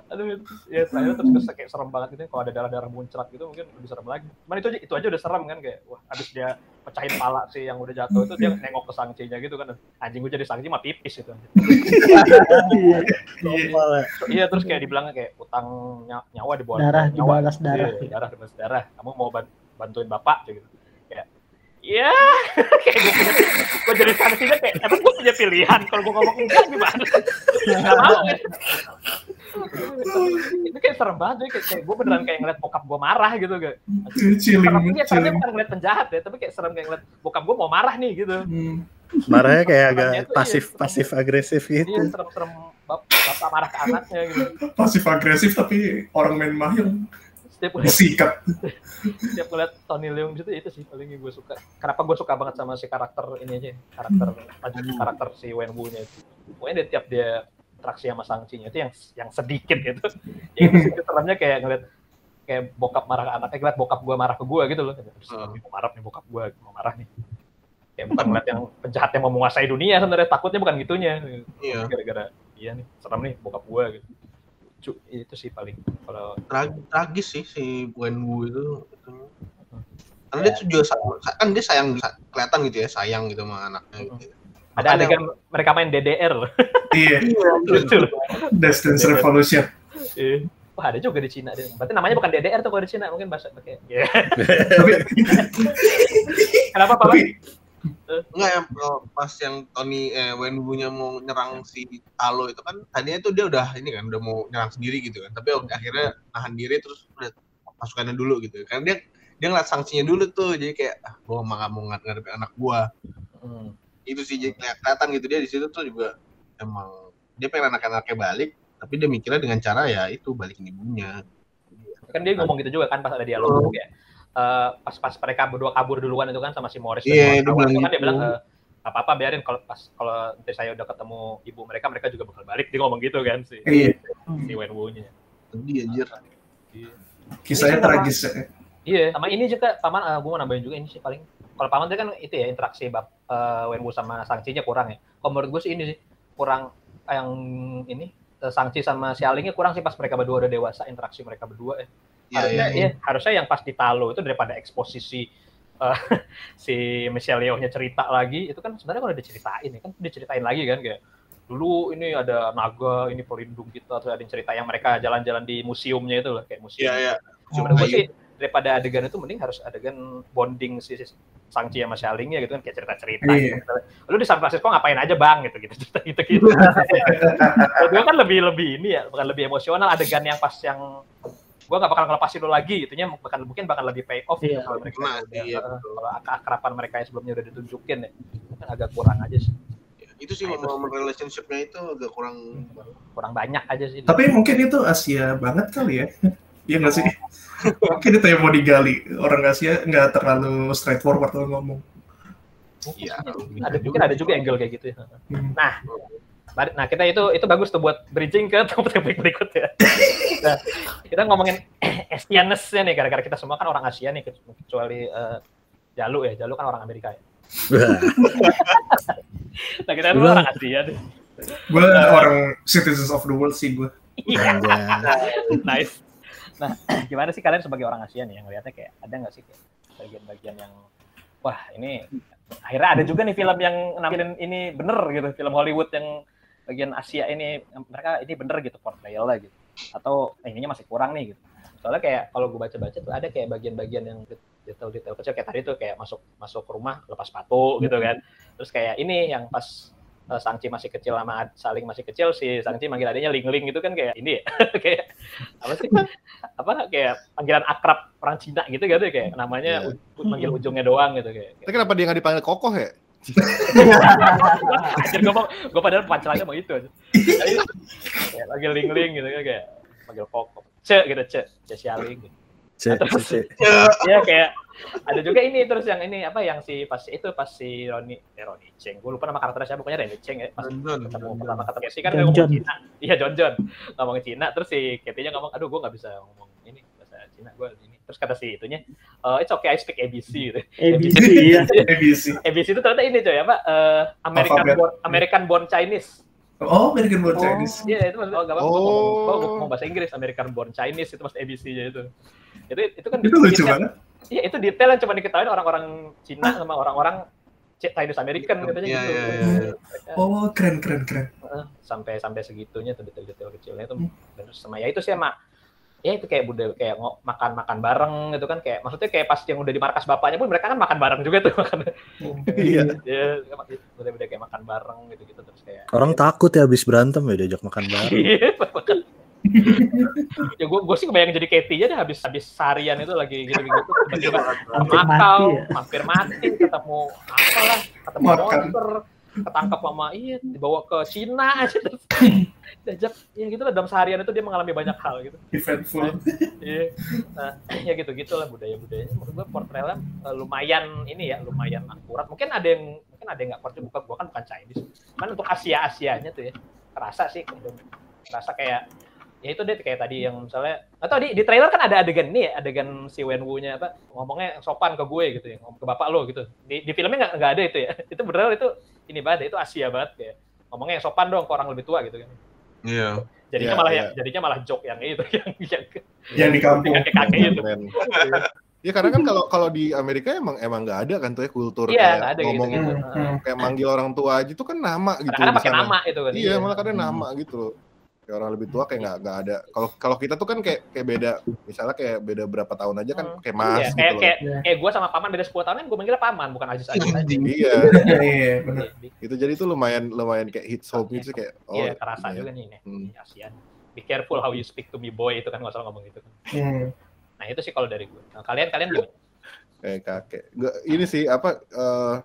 Aduh ya terakhir terus terus kayak serem banget gitu kalau ada darah-darah muncrat gitu mungkin lebih serem lagi. Cuman itu aja itu aja udah serem kan kayak wah abis dia pecahin pala sih yang udah jatuh itu dia nengok ke sangcinya gitu kan. Anjing gue jadi sangci mah pipis gitu. Iya Normal ya. iya terus kayak dibilang kayak utang nya- nyawa dibawa darah nyawa. dibalas darah. Iya, darah dibalas darah. Kamu mau ban- bantuin bapak gitu iya. [laughs] Kayak gue punya gue jadi sangcinya kayak emang gue punya pilihan? Kalau gue ngomong enggak gimana? Nggak mau kan itu kayak serem banget kayak, kayak gue beneran kayak ngeliat bokap gue marah gitu kayak. Serem iya seremnya Chilling. bukan ngeliat penjahat ya tapi kayak serem kayak ngeliat bokap gue mau marah nih gitu. Hmm. Marahnya kayak agak iya. pasif pasif agresif iya gitu. serem-serem. Bap- bapak marah ke anaknya gitu. Pasif agresif tapi orang main mahjong setiap ngeliat sikat. setiap ngeliat Tony Leung gitu itu sih paling gue suka. Kenapa gue suka banget sama si karakter ini aja karakter karakter si Wenwu nya itu. Pokoknya dia tiap dia interaksi sama Sangci-nya itu yang yang sedikit gitu. [laughs] Yang sedikit seremnya kayak ngeliat kayak bokap marah ke anaknya ngeliat bokap gue marah ke gue gitu loh. Hmm. mau marah nih bokap gue mau marah nih. Kayak bukan ngeliat yang penjahat yang mau menguasai dunia sebenarnya takutnya bukan gitunya. Iya. gara-gara iya nih serem nih bokap gue gitu itu sih paling kalau Trag- tragis sih si Wenwu itu. itu. Karena dia tuh juga sa- kan dia sayang kelihatan gitu ya sayang gitu sama anaknya. Gitu. ada Makanya- adegan mereka main DDR loh Iya. [laughs] lucu loh Dance Dance Revolution. Iya. Wah ada juga di Cina deh. Berarti namanya bukan DDR tuh kalau di Cina mungkin bahasa pakai. Ya. [laughs] Tapi [laughs] Kenapa Pak? tapi Enggak ya pas yang Tony eh Wenwu-nya mau nyerang si Talo itu kan tadinya tuh dia udah ini kan udah mau nyerang sendiri gitu kan. Tapi akhirnya nahan diri terus udah pasukannya dulu gitu. Karena dia dia ngeliat sanksinya dulu tuh jadi kayak ah gua mah gak mau ngadepin anak gua. Hmm. Itu sih jadi kelihatan gitu dia di situ tuh juga emang dia pengen anak-anaknya balik tapi dia mikirnya dengan cara ya itu balikin ibunya. Kan dia ngomong gitu juga kan pas ada dialog juga ya. Eh, pas pas mereka berdua kabur duluan itu kan sama si Morris Iya, dan dia kawan-kawan bilang itu kan dia gitu. bilang eh, apa apa biarin kalau pas kalau nanti saya udah ketemu ibu mereka mereka juga bakal balik dia ngomong gitu kan si iya, si Wenwu nya Sedih anjir. kisahnya tragis. ya. iya sama ini juga paman eh, gue mau nambahin juga ini sih paling kalau paman itu kan itu ya interaksi bab eh, Wenwu sama Sangci-nya kurang ya kalau menurut gue sih ini sih kurang yang ini Sangci sama si Alingnya kurang sih pas mereka berdua udah dewasa interaksi mereka berdua ya Iya, harusnya, iya. iya, harusnya yang pas di Talo itu daripada eksposisi eh, [laughs] si Michelle Yeoh-nya cerita lagi itu kan sebenarnya kalau diceritain ya kan diceritain lagi kan kayak dulu ini ada naga ini pelindung kita terus ada yang cerita yang mereka jalan-jalan di museumnya itu loh kayak museum Iya, iya. Cuma Menurut gue Ayu. sih daripada adegan itu mending harus adegan bonding si si Sangchi sama Xialingnya gitu kan kayak cerita-cerita Iya. gitu. Lu di San Francisco ngapain aja bang gitu gitu cerita gitu gitu. [laughs] Kalau gue kan lebih lebih ini ya, bukan lebih emosional adegan yang pas yang gue gak bakal ngelepasin lu lagi gitunya bakal mungkin bakal lebih pay off gitu Iya. kalau mereka Nah, udah, iya, eh, betul. kalau ak- akraban mereka yang sebelumnya udah ditunjukin ya kan agak kurang aja sih itu sih Nah, momen relationship-nya itu agak kurang kurang banyak aja sih Tapi mungkin itu Asia banget kali ya. [laughs] Iya nggak sih? [laughs] mungkin itu yang mau digali. Orang Asia nggak terlalu straightforward kalau ngomong. Iya. ada mungkin ada juga angle kayak gitu ya. Hmm. Nah, nah kita itu itu bagus tuh buat bridging ke [laughs] topik berikutnya. Nah, kita ngomongin [clears throat] Asianness-nya nih, gara-gara kita semua kan orang Asia nih, kecuali eh, Jalu ya, Jalu kan orang Amerika ya. [laughs] Nah kita kan Udah. orang Asia nih. Gue orang citizens of the world sih gue. Iya, [laughs] nice. Nah, [clears throat] gimana sih kalian sebagai orang Asia nih yang ngeliatnya kayak ada nggak sih kayak bagian-bagian yang wah ini akhirnya ada juga nih film yang nampilin ini bener gitu, film Hollywood yang bagian Asia ini mereka ini bener gitu portrayal lah gitu. Atau eh, ininya masih kurang nih gitu. Soalnya kayak kalau gue baca-baca tuh ada kayak bagian-bagian yang detail-detail kecil kayak tadi tuh kayak masuk masuk ke rumah lepas sepatu gitu kan. Terus kayak ini yang pas eh, Sangci masih kecil sama Saling masih kecil si Sangci manggil adiknya Ling Ling gitu kan kayak ini ya [laughs] kayak apa sih apa kayak panggilan akrab orang Cina gitu gitu ya, kayak namanya u- manggil ujungnya doang gitu kayak. Tapi kenapa dia nggak dipanggil kokoh ya? Anjir gue gue padahal pancelannya mau itu aja. Jadi, kayak manggil Ling Ling gitu kan kayak manggil Koko. Ce gitu ce, ce Xialing gitu. Cek, Terus- cek. [laughs] Iya kayak ada juga ini terus yang ini apa yang si pas itu pas si Roni eh Roni Cheng gue lupa nama karakternya siapa pokoknya Roni Cheng ya pas Don, ketemu Don. pertama ketemu Casey kan John dia ngomong John. Cina iya John John ngomong Cina terus si Katie-nya ngomong aduh gue nggak bisa ngomong ini bahasa Cina gue ini terus kata si itunya eh it's okay I speak ABC gitu ABC [laughs] ya. ABC. ABC itu ternyata ini coy apa eh, American Alphabet. born American born Chinese Oh, American Born Oh. Chinese. Iya itu maksudnya oh, gak apa-apa Oh. gua ngomong, bahasa Inggris American born Chinese itu maksud ABC-nya itu itu itu kan Itu lucu banget. Iya itu detail yang cuma diketahui orang-orang Cina sama orang-orang C- Chinese American katanya Iya, gitu. iya, iya. Mereka, Oh, keren keren keren. sampai sampai segitunya tuh detail-detail kecilnya itu Hmm. bener sama ya itu sih sama ya itu kayak budaya kayak ngo- makan-makan bareng gitu kan kayak maksudnya kayak pas yang udah di markas bapaknya pun mereka kan makan bareng juga tuh [laughs] makan Iya. ya budaya-budaya kayak makan bareng gitu-gitu terus kayak Orang takut ya habis berantem ya diajak makan bareng. [laughs] Iya, makan. [laughs] ya gue gue sih kebayang jadi Katie aja deh habis habis seharian itu lagi gitu gitu tiba-tiba Hampir Makau, mati ya. mampir mati, ketemu apalah, ketemu Makan. monster, ketangkap sama iya, dibawa ke Cina [laughs] aja diajak, ya gitu lah dalam seharian itu dia mengalami banyak hal gitu. Eventful. Iya, nah, ya gitu gitulah budaya budayanya. Menurut gue portrayalnya eh, lumayan ini ya, lumayan akurat. Mungkin ada yang mungkin ada yang nggak akurat juga, gue kan bukan Chinese. Cuman untuk Asia Asianya tuh ya, kerasa sih, kerasa kayak ya itu deh kayak tadi yang misalnya atau di, di trailer kan ada adegan ini ya adegan si Wenwu nya apa ngomongnya sopan ke gue gitu ya ngomong ke bapak lo gitu di, di filmnya nggak nggak ada itu ya itu beneran itu ini banget itu Asia banget kayak ngomongnya yang sopan dong ke orang lebih tua gitu kan Iya. jadinya Iya, malah iya. yang jadinya malah joke yang itu [laughs] yang yang Yang di kampung. kakek kakek itu. Ya karena kan kalau kalau di Amerika emang emang nggak ada kan tuh ya kultur iya kayak ada gitu ngomong gitu Hmm, hmm. kayak manggil orang tua aja tuh kan nama gitu di pakai nama itu kan Iya, malah kadang nama gitu loh. Kayak orang lebih tua kayak nggak nggak ada. Kalau kalau kita tuh kan kayak kayak beda, misalnya kayak beda berapa tahun aja kan Hmm. kayak mas Iya, gitu kayak loh. kayak Iya. kayak gue sama paman beda 10 tahun kan gue manggilnya paman bukan Aziz Aziz aja Iya, Iya, iya, benar. itu jadi tuh lumayan lumayan kayak hits home gitu sih kayak oh iya kerasa iya. juga nih nih Hmm. di ASEAN be careful how you speak to me boy itu kan nggak salah ngomong gitu kan Hmm. nah itu sih kalau dari gue nah, kalian kalian gimana kayak kakek. Nggak, ini sih apa eh,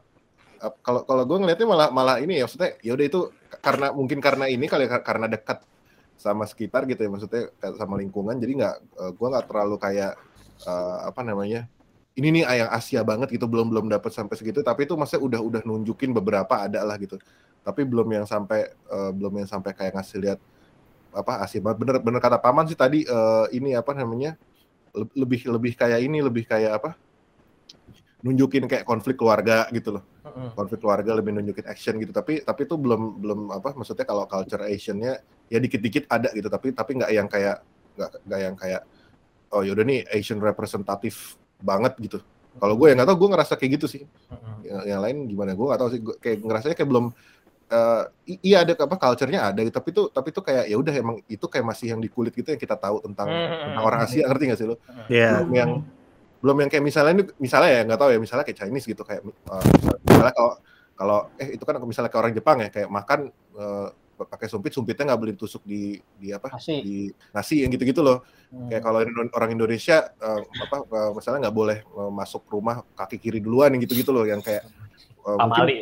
ap- kalau kalau gue ngelihatnya malah malah ini ya maksudnya ya udah itu karena mungkin karena ini kali ya, karena dekat sama sekitar gitu ya maksudnya sama lingkungan. Jadi nggak eh, gue nggak terlalu kayak eh, apa namanya ini nih yang Asia banget gitu belum belum dapat sampai segitu. Tapi itu maksudnya udah udah nunjukin beberapa ada lah gitu. Tapi belum yang sampai eh, belum yang sampai kayak ngasih lihat apa Asia banget. Bener bener kata paman sih tadi eh, ini apa namanya le- lebih lebih kayak ini lebih kayak apa nunjukin kayak konflik keluarga gitu loh. Konflik keluarga lebih nunjukin action gitu. Tapi tapi itu belum belum apa maksudnya kalau culture Asian-nya ya dikit-dikit ada gitu tapi tapi nggak yang kayak nggak nggak yang kayak oh yaudah nih Asian representatif banget gitu kalau gue ya nggak tahu gue ngerasa kayak gitu sih yang, yang lain gimana gue nggak tahu sih Gua kayak ngerasanya kayak belum eh, i- iya ada apa culture-nya ada tapi itu tapi itu kayak ya udah emang itu kayak masih yang di kulit gitu yang kita tahu tentang Hmm. tentang orang Asia ngerti gak sih lo? Iya. Belum yang belum yang kayak misalnya ini misalnya ya nggak tahu ya misalnya kayak Chinese gitu kayak misal- misalnya kalau kalau eh itu kan misalnya kayak orang Jepang ya kayak makan eh, pakai sumpit sumpitnya nggak boleh ditusuk di di apa Nasi. di nasi yang gitu-gitu loh Hmm. kayak kalau orang Indonesia eh, apa eh, misalnya nggak boleh eh, masuk rumah kaki kiri duluan yang gitu-gitu loh yang kayak mungkin- pamali.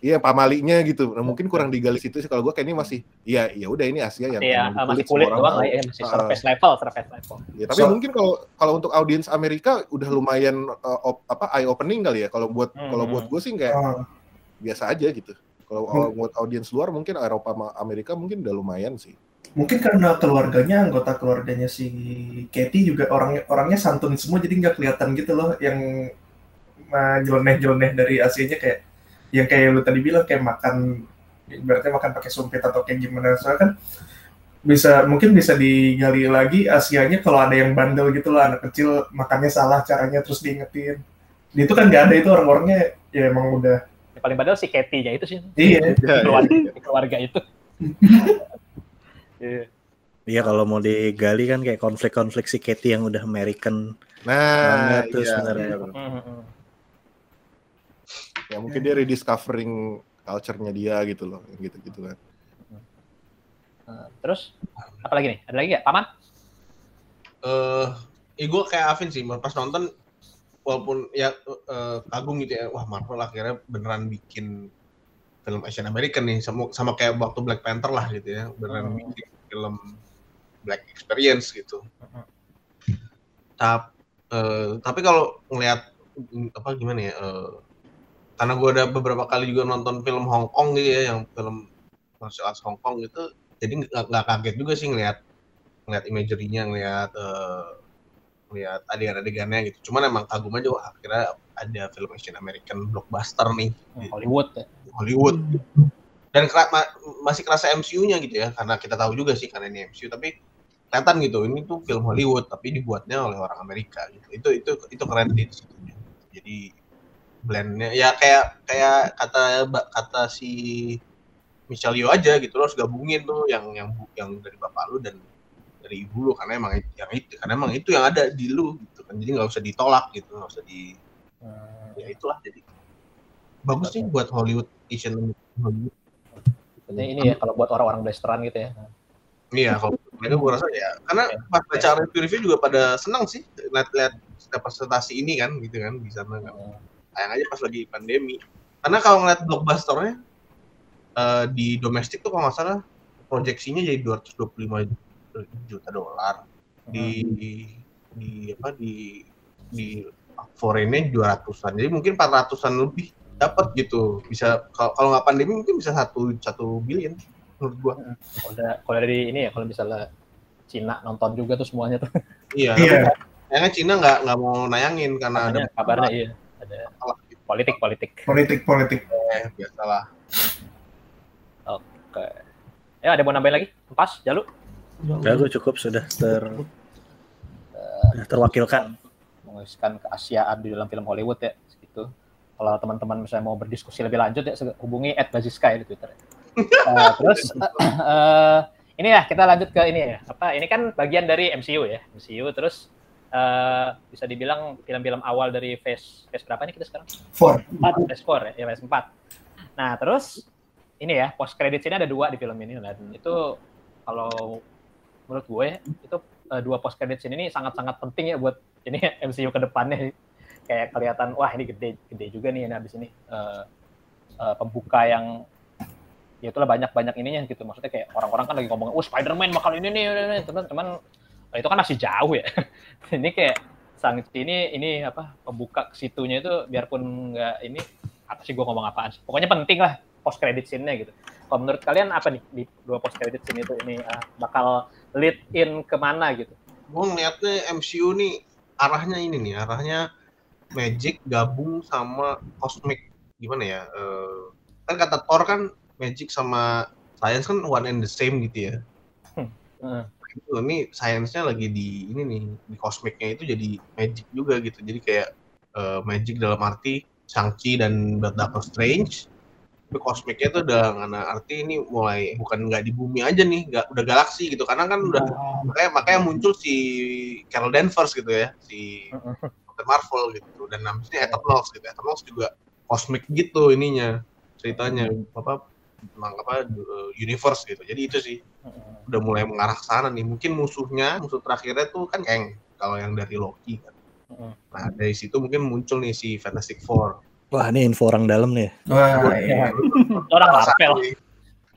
Iya pamalinya gitu. Nah, mungkin kurang digali situ sih. Kalau gue kayak ini masih, iya ya udah ini Asia yang Iya, masih kulit orang doang tahu. lah ya, masih Ah. surface level, surface level. Ya, tapi So- mungkin kalau kalau untuk audiens Amerika udah lumayan uh, op- apa eye opening kali ya. Kalau buat Hmm. kalau buat gue sih kayak Oh, biasa aja gitu. Kalau Hmm. buat audiens luar mungkin Eropa Amerika mungkin udah lumayan sih. mungkin karena keluarganya anggota keluarganya si Katie juga orang orangnya santun semua jadi nggak kelihatan gitu loh yang uh, nyeleneh-nyeleneh dari Asianya kayak yang kayak lu tadi bilang kayak makan berarti makan pakai sumpit atau kayak gimana soalnya kan bisa mungkin bisa digali lagi Asianya kalau ada yang bandel gitu lah anak kecil makannya salah caranya terus diingetin itu kan nggak ada itu orang-orangnya ya emang udah Yang paling padahal si Katie-nya itu sih, iya di keluarga, di keluarga itu. Iya. Iya kalau mau digali kan kayak konflik-konflik si Katie yang udah American Nah, banget tuh iya, sebenarnya. bener. Hmm. ya mungkin dia rediscovering culture-nya dia gitu loh, yang gitu-gitu kan. Nah, Terus apa lagi nih? Ada lagi nggak? Paman? eh ya gue kayak Avin sih pas nonton walaupun ya eh, kagum gitu ya wah Marvel akhirnya beneran bikin film Asian American nih sama sama kayak waktu Black Panther lah gitu ya beneran Hmm. bikin film Black Experience gitu Hmm. Tap, eh, tapi kalau ngelihat mm, apa gimana ya eh, karena gue ada beberapa kali juga nonton film Hong Kong gitu ya yang film martial arts Hong Kong gitu jadi nggak kaget juga sih ngelihat ngelihat imagery-nya ngelihat eh, ngelihat adegan-adegannya gitu. Cuman emang kagum aja wah akhirnya ada film Asian American blockbuster nih. Hollywood ya. Hollywood. Dan kera- ma- masih kerasa MCU-nya gitu ya karena kita tahu juga sih karena ini MCU tapi kelihatan gitu ini tuh film Hollywood tapi dibuatnya oleh orang Amerika gitu. Itu itu itu keren di situ jadi blendnya ya kayak kayak kata kata si Michelle Yeoh aja gitu lo harus gabungin tuh yang yang yang dari bapak lu dan dari ibu lu karena emang yang itu karena emang itu yang ada di lu gitu kan jadi nggak usah ditolak gitu nggak usah di Hmm, ya itulah jadi bagus sih buat Hollywood Asian Hollywood ini ya kalau buat orang-orang blasteran gitu ya. Iya, kalau mereka gue rasa ya, karena pas baca review-review juga pada senang sih lihat-lihat representasi ini kan, gitu kan, di sana kan. Hmm. Sayang aja pas lagi pandemi. Karena kalau ngeliat blockbusternya eh, di domestik tuh kalau nggak salah proyeksinya jadi 225 juta dolar. Di di apa di di foreignnya 200-an. Jadi mungkin 400-an lebih dapat gitu. Bisa kalau kalau nggak pandemi mungkin bisa satu satu billion menurut gua. Kalau ada- kalau dari ini ya kalau misalnya Cina nonton juga tuh semuanya tuh. Iya. iya Kayaknya Cina nggak nggak mau nayangin karena ada kabarnya iya ada masalah gitu. politik politik. politik politik Eh, biasalah. Oke. Ya ada mau nambahin lagi? Pas, Jalu? Ya gue cukup sudah ter sudah terwakilkan. Menguruskan keasiaan di dalam film Hollywood ya, segitu. Kalau teman-teman misalnya mau berdiskusi lebih lanjut ya hubungi @baziska ya di Twitter. Eh, terus [laughs] eh ini ya kita lanjut ke ini ya. Apa ini kan bagian dari MCU ya. MCU terus eh bisa dibilang film-film awal dari phase phase berapa nih kita sekarang? for phase 4 ya, ya phase 4. Nah, terus ini ya, post credit ini ada dua di film ini dan itu kalau menurut gue itu eh, dua post credit ini sangat-sangat penting ya buat ini [laughs] MCU ke depannya. Kayak kelihatan wah ini gede gede juga nih ini habis ini eh, eh, pembuka yang ya itulah banyak-banyak ininya gitu. Maksudnya kayak orang-orang kan lagi ngomong oh Spider-Man bakal ini nih ini, ini." teman teman eh, itu kan masih jauh ya. [laughs] Ini kayak sang ini ini apa pembuka situnya itu biarpun nggak ini apa sih gue ngomong apaan sih? Pokoknya penting lah post credit scene-nya gitu. Kalau menurut kalian apa nih di dua post credit scene itu ini ah, bakal lead in ke mana gitu Gue ngeliatnya MCU nih arahnya ini nih, arahnya Magic gabung sama Cosmic gimana ya? eh, kan kata Thor kan Magic sama Science kan one and the same gitu ya. Heeh. Itu ini science-nya lagi di ini nih di Cosmic-nya itu jadi Magic juga gitu. Jadi kayak eh, Magic dalam arti Shang-Chi dan Doctor Strange Tapi kosmiknya tuh udah karena arti ini mulai bukan nggak di bumi aja nih, nggak udah galaksi gitu. Karena kan udah makanya makanya muncul si Carol Danvers gitu ya, si Captain Marvel gitu dan namanya Eternals gitu. Eternals juga kosmik gitu ininya ceritanya apa apa uh, universe gitu. Jadi itu sih udah mulai mengarah ke sana nih. Mungkin musuhnya musuh terakhirnya tuh kan Kang kalau yang dari Loki kan. Nah dari situ mungkin muncul nih si Fantastic Four. Wah, ini info orang dalam nih. Wah, iya. Orang Ngerasa lapel.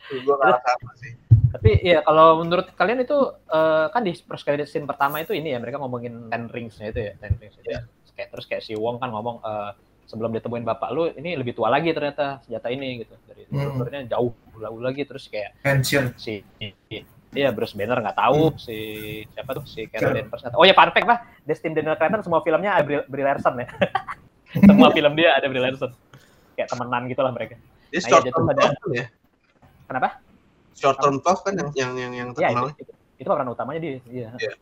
Gue apa sih. Tapi ya kalau menurut kalian itu eh, kan di first credit scene pertama itu ini ya mereka ngomongin Ten Rings-nya itu ya, Ten Rings itu. ya. Kayak terus kayak si Wong kan ngomong eh, sebelum ditemuin bapak lu ini lebih tua lagi ternyata senjata ini gitu. Dari Hmm. jauh jauh lagi terus kayak Ancient. si Iya, Bruce Banner nggak tahu si siapa tuh si Carol Danvers tahu. Oh ya, fun fact lah, Destin Daniel Cretton semua filmnya Brie, Brie Larson ya. [laughs] semua film dia ada Brie Larson. Kayak temenan gitu lah mereka. Dia Nah, short iya, term jadi Twelve kan ya. Kenapa? Short term 12 kan yang yang yang, yang Iya, itu, terkenal. itu, itu peran utamanya dia. Iya. Iya.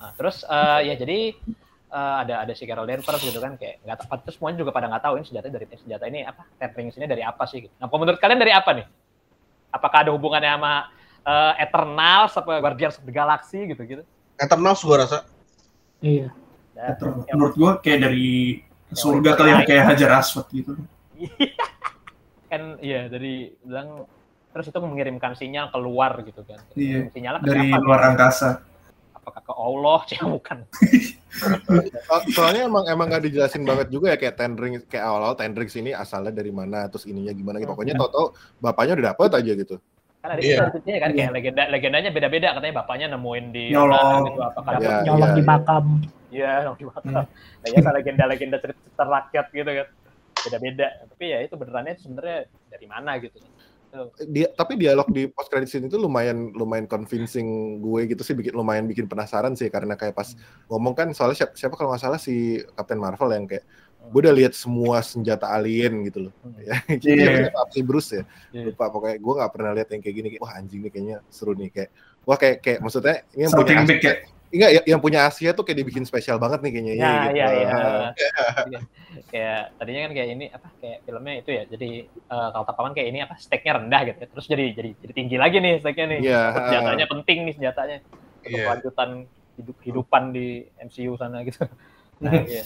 Nah, terus eh, ya jadi eh, ada ada si Carol Danvers gitu kan kayak nggak tahu terus semuanya juga pada nggak tahu ini senjata dari senjata ini apa Ten Rings ini dari apa sih gitu. Nah, kalau menurut kalian dari apa nih? Apakah ada hubungannya sama eh, Eternal apa Guardians of the Galaxy gitu gitu? Eternals gua rasa. Iya. Dan, ya, Menurut gua kayak dari surga kali yang kayak Hajar Aswad gitu. [laughs] kan iya dari bilang terus itu mengirimkan sinyal keluar gitu kan. Iya. Sinyalnya ke Dari siapa? luar angkasa. Apakah ke Allah? [laughs] Sih bukan. So- [laughs] Soalnya emang emang nggak dijelasin banget juga ya kayak ten rings kayak awal-awal ten rings ini asalnya dari mana terus ininya gimana gitu. Pokoknya tau-tau bapaknya udah dapet aja gitu. Kan ada Iya. itu kan kayak legenda legendanya beda-beda katanya bapaknya nemuin di Nyolong. mana gitu apakah Iya, Nyolong iya, di iya. makam. Iya, nyolong di makam. Hmm. Nah, ya kan legenda-legenda cerita, cerita rakyat gitu kan. Beda-beda. Tapi ya itu benerannya itu sebenarnya dari mana gitu. Dia tapi dialog di post credit scene itu lumayan lumayan convincing gue gitu sih bikin lumayan bikin penasaran sih karena kayak pas ngomong kan soalnya siapa, siapa kalau nggak salah si Captain Marvel yang kayak gue udah lihat semua senjata alien gitu loh Hmm. ya [laughs] Iya. yeah. si Bruce ya Iya. lupa pokoknya gue nggak pernah lihat yang kayak gini kayak, wah anjing nih kayaknya seru nih kayak wah kayak kayak maksudnya ini yang punya Something Asia, big ya. enggak ya, yang punya Asia tuh kayak dibikin spesial banget nih kayaknya Ya, gitu. iya, iya. [laughs] Iya. kayak tadinya kan kayak ini apa kayak filmnya itu ya. Jadi eh, kalau tapaman kayak ini apa stake-nya rendah gitu. ya. Terus jadi jadi jadi tinggi lagi nih stake-nya nih. Iya, Senjatanya penting nih senjatanya. Untuk Iya. kelanjutan hidup kehidupan di MCU sana gitu. Nah, iya.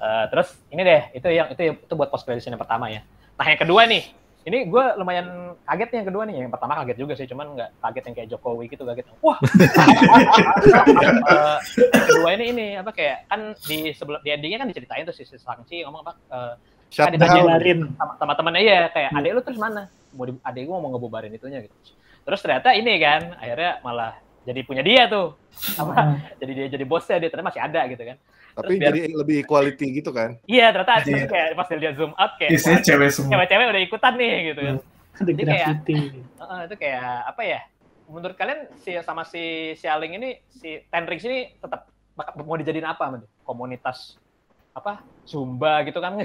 Eh, terus ini deh, itu yang itu itu buat post credit yang pertama ya. Nah, yang kedua nih. Ini gue lumayan kaget nih yang kedua nih. Yang pertama kaget juga sih, cuman nggak kaget yang kayak Jokowi gitu kaget. Wah. Yang [laughs] kedua ini ini apa kayak kan di sebelum di endingnya kan diceritain tuh si si Sangchi ngomong apa eh, Shut down. sama, temennya iya kayak adek lu terus mana mau di, adek gua mau ngebubarin itunya gitu terus ternyata ini kan akhirnya malah jadi punya dia tuh apa Ah, jadi dia jadi bosnya dia ternyata masih ada gitu kan Tapi biar- jadi lebih quality gitu kan. iya ternyata Iya. kayak pas dia zoom out kayak Isinya cewek semua. cewek-cewek udah ikutan nih gitu kan Ada Jadi kayak- itu kayak apa ya menurut kalian si sama si Xialing ini si Ten Rings ini tetap mau dijadiin apa komunitas apa Zumba gitu kan [laughs]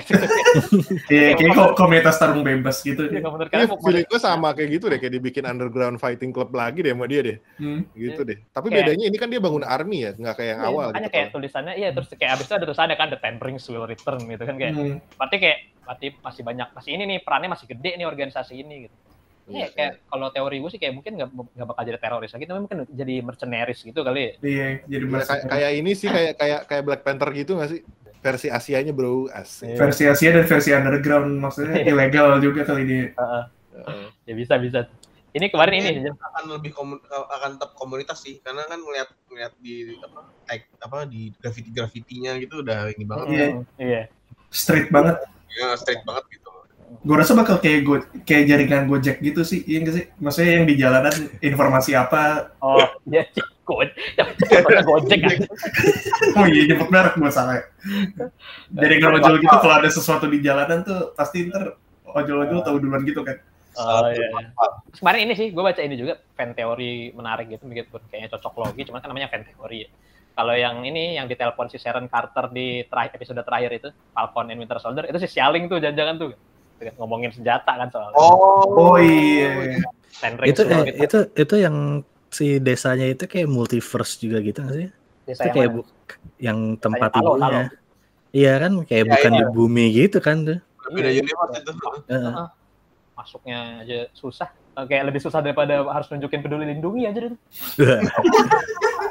Iya, kayak kok komunitas tarung bebas gitu. Jadi Iya, mau- feeling gue sama kayak gitu deh, kayak dibikin underground fighting club lagi deh sama dia deh, Hmm. gitu deh. Tapi Kayak- bedanya ini kan dia bangun army ya, nggak kayak yang Iya, awal gitu. kayak tulisannya iya terus kayak abis itu ada tulisannya kan the Ten Rings will return gitu kan kayak Hmm. berarti kayak berarti masih banyak masih ini nih perannya masih gede nih organisasi ini gitu. Iya Iya, kayak kalau teori gue sih kayak mungkin nggak nggak bakal jadi teroris lagi tapi mungkin jadi mercenaries gitu kali ya. Iya, jadi Iya, mas kayak, kayak ini sih kayak kayak kayak Black Panther gitu nggak sih? Versi Asianya bro, asik. Iya. versi Asia dan versi underground maksudnya ilegal juga kali dia. Heeh. Heeh. ya bisa bisa. Ini kemarin ini akan lebih komun- akan tetap komunitas sih karena kan melihat melihat di apa tag apa di graffiti grafitinya gitu udah ini banget Iya. Iya. Street banget. ya straight banget gitu Gue rasa bakal kayak go, kayak jaringan Gojek gitu sih, iya nggak sih? Maksudnya yang di jalanan informasi apa? Oh, iya Gojek. Gojek kan. Oh iya, nyebut merek gue salah. ya. Jaringan ojol gitu kalau ada sesuatu di jalanan tuh pasti ntar ojol-ojol tahu duluan gitu kan. Oh iya. iya. Kemarin ini sih, gue baca ini juga fan teori menarik gitu, begitu kayaknya cocok logi, cuman kan namanya fan teori ya. Kalau yang ini yang ditelepon si Sharon Carter di terakhir, episode terakhir itu Falcon and Winter Soldier itu si Xialing tuh jangan-jangan tuh kan, ngomongin senjata kan soalnya. Oh iya. Ten Rings itu eh, gitu. itu itu yang si desanya itu kayak multiverse juga gitu nggak sih? Desa Itu yang kayak mana? yang tempat Talo, ibunya. Iya kan kayak Ya, bukan iya. di bumi gitu kan tuh. beda universe itu Heeh. Heeh. masuknya aja susah kayak lebih susah daripada harus nunjukin peduli lindungi aja itu [laughs]